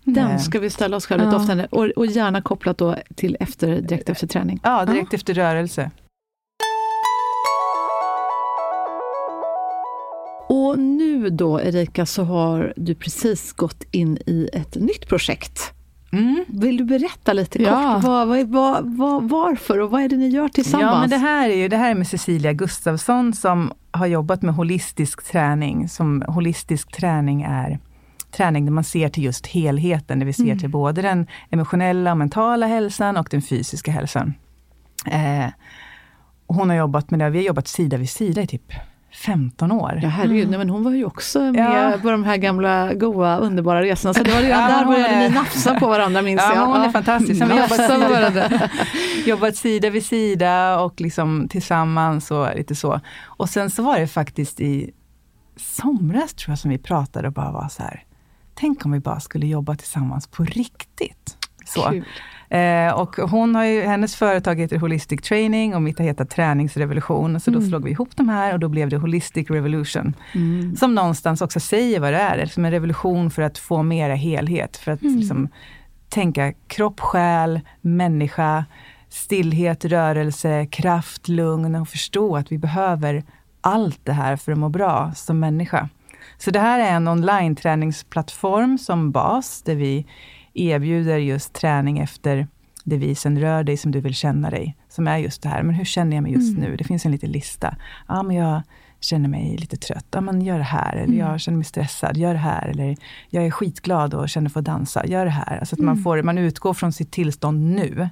Speaker 1: Den
Speaker 3: Eh.
Speaker 1: ska vi ställa oss själva
Speaker 2: Ja.
Speaker 1: oftare och, och gärna kopplat då till efter, direkt efter träning.
Speaker 3: Ja, direkt efter rörelse.
Speaker 1: Och nu då Erika så har du precis gått in i ett nytt projekt.
Speaker 3: Mm.
Speaker 1: Vill du berätta lite
Speaker 2: Ja.
Speaker 1: kort vad, vad, vad, vad, varför och vad är det ni gör tillsammans?
Speaker 3: Ja, men det här är ju det här är med Cecilia Gustafsson som har jobbat med holistisk träning. Som holistisk träning är träning där man ser till just helheten, där vi ser till både den emotionella och mentala hälsan och den fysiska hälsan. Eh, hon har jobbat med det, vi har jobbat sida vid sida i typ 15 år.
Speaker 1: Ja herregud, nej, men hon var ju också med
Speaker 3: Ja.
Speaker 1: på de här gamla goa underbara resorna. Så det var redan
Speaker 3: Ja,
Speaker 1: där började
Speaker 3: är-
Speaker 1: ni nafsa på varandra minns
Speaker 3: Ja,
Speaker 1: jag.
Speaker 3: hon är fantastisk. Sen vi jobbat
Speaker 1: Nafsa på
Speaker 3: sida- jobbat sida vid sida och liksom tillsammans och lite så. Och sen så var det faktiskt i somras tror jag som vi pratade och bara var så här. Tänk om vi bara skulle jobba tillsammans på riktigt. Så.
Speaker 1: Kul.
Speaker 3: Eh, och hon har ju, hennes företag heter Holistic Training och mitt har hetat Träningsrevolution. Så då slog vi ihop de här och då blev det Holistic Revolution.
Speaker 1: Mm.
Speaker 3: Som någonstans också säger vad det är, som en revolution för att få mera helhet. För att liksom, tänka kropp, själ, människa, stillhet, rörelse, kraft, lugn och förstå att vi behöver allt det här för att må bra som människa. Så det här är en online träningsplattform som bas, där vi erbjuder just träning efter devisen Rör dig som du vill känna dig. Som är just det här, men hur känner jag mig just nu? Det finns en liten lista. Ja, men jag känner mig lite trött. Ja, men gör det här. Eller jag känner mig stressad. Gör det här. Eller jag är skitglad och känner för att dansa. Gör det här. Alltså att man, får, man utgår från sitt tillstånd nu,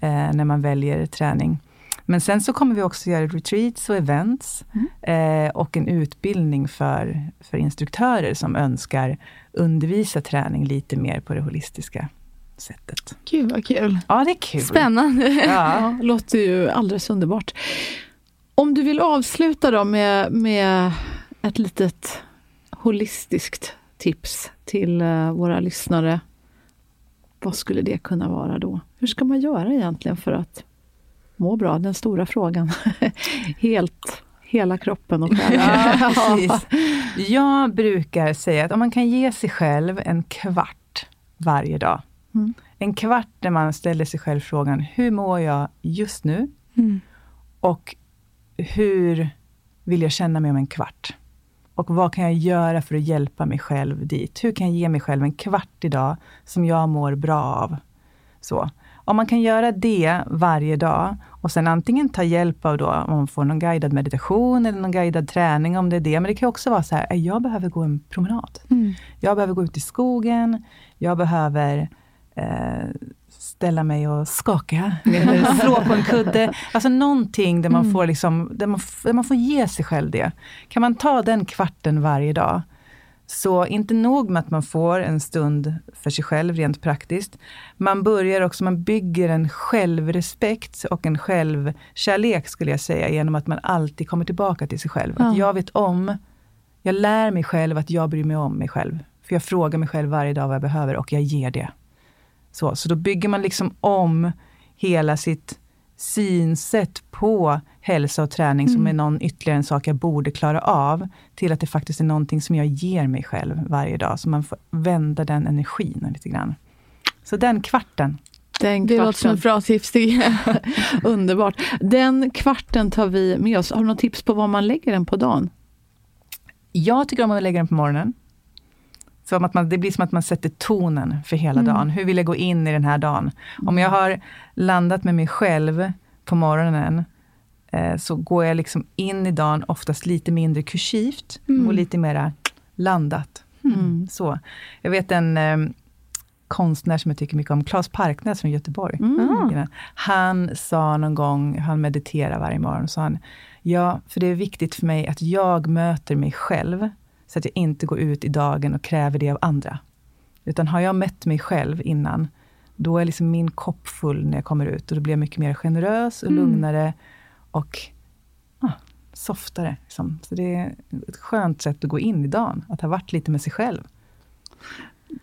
Speaker 3: eh, när man väljer träning. Men sen så kommer vi också göra retreats och events eh, och en utbildning för, för instruktörer som önskar undervisa träning lite mer på det holistiska sättet.
Speaker 2: Gud vad kul.
Speaker 3: Ja, det är kul.
Speaker 2: Spännande.
Speaker 3: Ja.
Speaker 1: Ja, låter ju alldeles underbart. Om du vill avsluta då med, med ett litet holistiskt tips till eh, våra lyssnare. Vad skulle det kunna vara då? Hur ska man göra egentligen för att må bra? Den stora frågan. Helt, hela kroppen och själen.
Speaker 3: Ja, precis. Jag brukar säga att om man kan ge sig själv en kvart varje dag.
Speaker 1: Mm.
Speaker 3: En kvart där man ställer sig själv frågan, hur mår jag just nu?
Speaker 2: Mm.
Speaker 3: Och hur vill jag känna mig om en kvart? Och vad kan jag göra för att hjälpa mig själv dit? Hur kan jag ge mig själv en kvart idag som jag mår bra av? Så. Om man kan göra det varje dag och sen antingen ta hjälp av då, om man får någon guidad meditation eller någon guidad träning om det är det. Men det kan också vara så här, jag behöver gå en promenad.
Speaker 2: Mm.
Speaker 3: Jag behöver gå ut i skogen. Jag behöver eh, ställa mig och skaka. Eller slå på en kudde. Alltså någonting där man, får liksom, där, man, där man får ge sig själv det. Kan man ta den kvarten varje dag, så inte nog med att man får en stund för sig själv rent praktiskt. Man börjar också, man bygger en självrespekt och en självkärlek skulle jag säga, genom att man alltid kommer tillbaka till sig själv. Att
Speaker 1: Ja.
Speaker 3: jag vet om, jag lär mig själv att jag bryr mig om mig själv. För jag frågar mig själv varje dag vad jag behöver och jag ger det. Så, så då bygger man liksom om hela sitt synsätt på hälsa och träning som är någon ytterligare en sak jag borde klara av, till att det faktiskt är någonting som jag ger mig själv varje dag. Så man får vända den energin lite grann. Så den kvarten.
Speaker 1: Den
Speaker 2: Det låter som
Speaker 1: kvarten.
Speaker 2: ett bra tips.
Speaker 1: Underbart. Den kvarten tar vi med oss. Har du något tips på vad man lägger den på dagen?
Speaker 3: Jag tycker om att lägga den på morgonen. Så att man, det blir som att man sätter tonen för hela
Speaker 1: Mm.
Speaker 3: dagen. Hur vill jag gå in i den här dagen? Om jag har landat med mig själv på morgonen, så går jag liksom in i dagen oftast lite mindre kursivt och lite mera landat.
Speaker 1: Mm.
Speaker 3: Så. Jag vet en eh, konstnär som jag tycker mycket om, Claes Parknäs från Göteborg.
Speaker 1: Mm.
Speaker 3: Han sa någon gång, han mediterar varje morgon, sa han, ja, för det är viktigt för mig att jag möter mig själv, så att jag inte går ut i dagen och kräver det av andra. Utan har jag mött mig själv innan, då är liksom min kopp full när jag kommer ut och då blir jag mycket mer generös och
Speaker 1: Mm.
Speaker 3: lugnare och ah, softare. Liksom. Så det är ett skönt sätt att gå in i dagen, att ha varit lite med sig själv.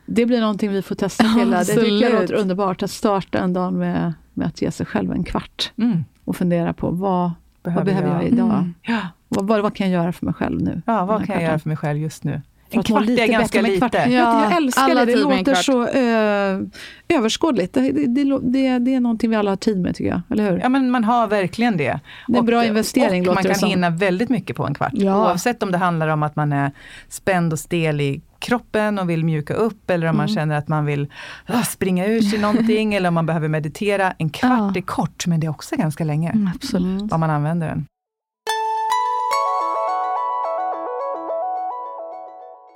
Speaker 1: Det blir någonting vi får testa till. Det tycker jag låter underbart, att starta en dag med, med att ge sig själv en kvart
Speaker 3: Mm.
Speaker 1: och fundera på vad, vad behöver jag,
Speaker 3: jag?
Speaker 1: idag?
Speaker 2: Mm.
Speaker 3: Ja,
Speaker 1: Vad, vad, vad kan jag göra för mig själv nu?
Speaker 3: ja vad kan jag göra
Speaker 1: kvarten?
Speaker 3: för mig själv just nu? En kvart
Speaker 1: lite
Speaker 3: är ganska
Speaker 1: bättre
Speaker 3: lite.
Speaker 1: kvart.
Speaker 2: Ja,
Speaker 1: jag älskar
Speaker 2: alla
Speaker 1: det, det låter så ö, överskådligt. Det, det, det, det, är någonting vi alla har tid med tycker jag, eller hur?
Speaker 3: Ja, men man har verkligen det.
Speaker 1: Det är en bra investering,
Speaker 3: och
Speaker 1: låter
Speaker 3: man kan
Speaker 1: som.
Speaker 3: hinna väldigt mycket på en kvart.
Speaker 2: Ja.
Speaker 3: Oavsett om det handlar om att man är spänd och stel i kroppen och vill mjuka upp, eller om man
Speaker 1: Mm.
Speaker 3: känner att man vill ah, springa ur sig någonting, eller om man behöver meditera. En kvart
Speaker 2: Ja.
Speaker 3: är kort, men det är också ganska länge,
Speaker 2: Mm, absolut.
Speaker 3: Om man använder den.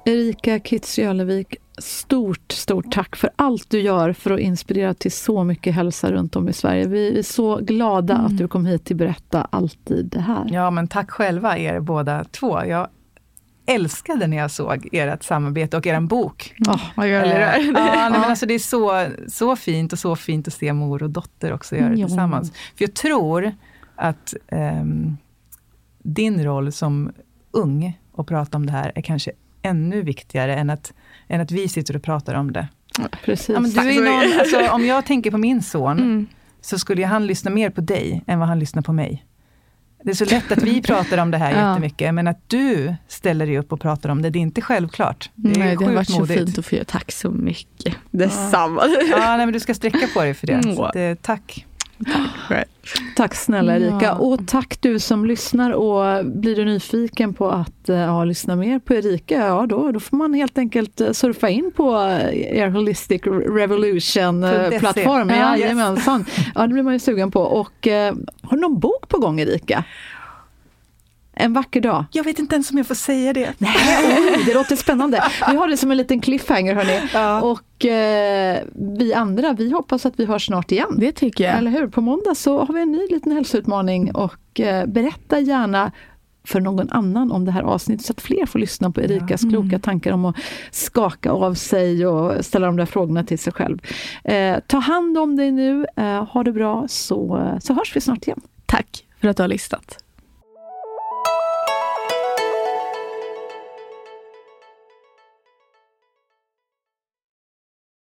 Speaker 1: Erika Kitz Jölevik, stort, stort tack för allt du gör för att inspirera till så mycket hälsa runt om i Sverige. Vi är så glada
Speaker 2: Mm.
Speaker 1: att du kom hit till Berätta alltid det här.
Speaker 3: Ja, men tack själva er båda två. Jag älskade när jag såg ert samarbete och er bok.
Speaker 2: Vad gör
Speaker 3: Eller,
Speaker 2: det där?
Speaker 3: ja, nej, men alltså det är så, så fint och så fint att se mor och dotter också göra det
Speaker 1: Ja.
Speaker 3: tillsammans. För jag tror att ehm, din roll som ung och prata om det här är kanske ännu viktigare än att, än att vi sitter och pratar om det.
Speaker 1: precis.
Speaker 3: Ja, men du
Speaker 2: Tack
Speaker 3: är
Speaker 2: så mycket.
Speaker 3: någon, alltså, om jag tänker på min son,
Speaker 2: Mm.
Speaker 3: så skulle han lyssna mer på dig än vad han lyssnar på mig. Det är så lätt att vi pratar om det här
Speaker 2: Ja.
Speaker 3: jättemycket, men att du ställer dig upp och pratar om det, det är inte självklart. Det är
Speaker 2: Nej, det har varit så
Speaker 3: modigt.
Speaker 2: fint att få göra. Tack så mycket. Detsamma.
Speaker 3: Ja, nej, men du ska sträcka på dig för det.
Speaker 2: Mm.
Speaker 3: Så att, eh, tack.
Speaker 1: Tack snälla Erika.
Speaker 2: Ja.
Speaker 1: Och tack du som lyssnar. Och blir du nyfiken på att eh, ja, lyssna mer på Erika, ja då, då får man helt enkelt eh, surfa in på eh, er Holistic Revolution-plattform.
Speaker 3: Ja,
Speaker 1: Ja,
Speaker 3: yes.
Speaker 1: Jajamensan. Ja, det blir man ju sugen på. Och har du någon bok på gång Erika? En vacker dag.
Speaker 3: Jag vet inte ens om jag får säga det.
Speaker 1: Nej, det låter spännande. Vi har det som en liten cliffhanger hörni.
Speaker 3: Ja.
Speaker 1: Och eh, vi andra, vi hoppas att vi hörs snart igen.
Speaker 2: Det tycker jag.
Speaker 1: Eller hur? På måndag så har vi en ny liten hälsoutmaning och eh, berätta gärna för någon annan om det här avsnittet så att fler får lyssna på Erikas kloka tankar om att skaka av sig och ställa de där frågorna till sig själv. Eh, ta hand om dig nu, eh, ha det bra så, så hörs vi snart igen.
Speaker 2: Tack för att du har lyssnat.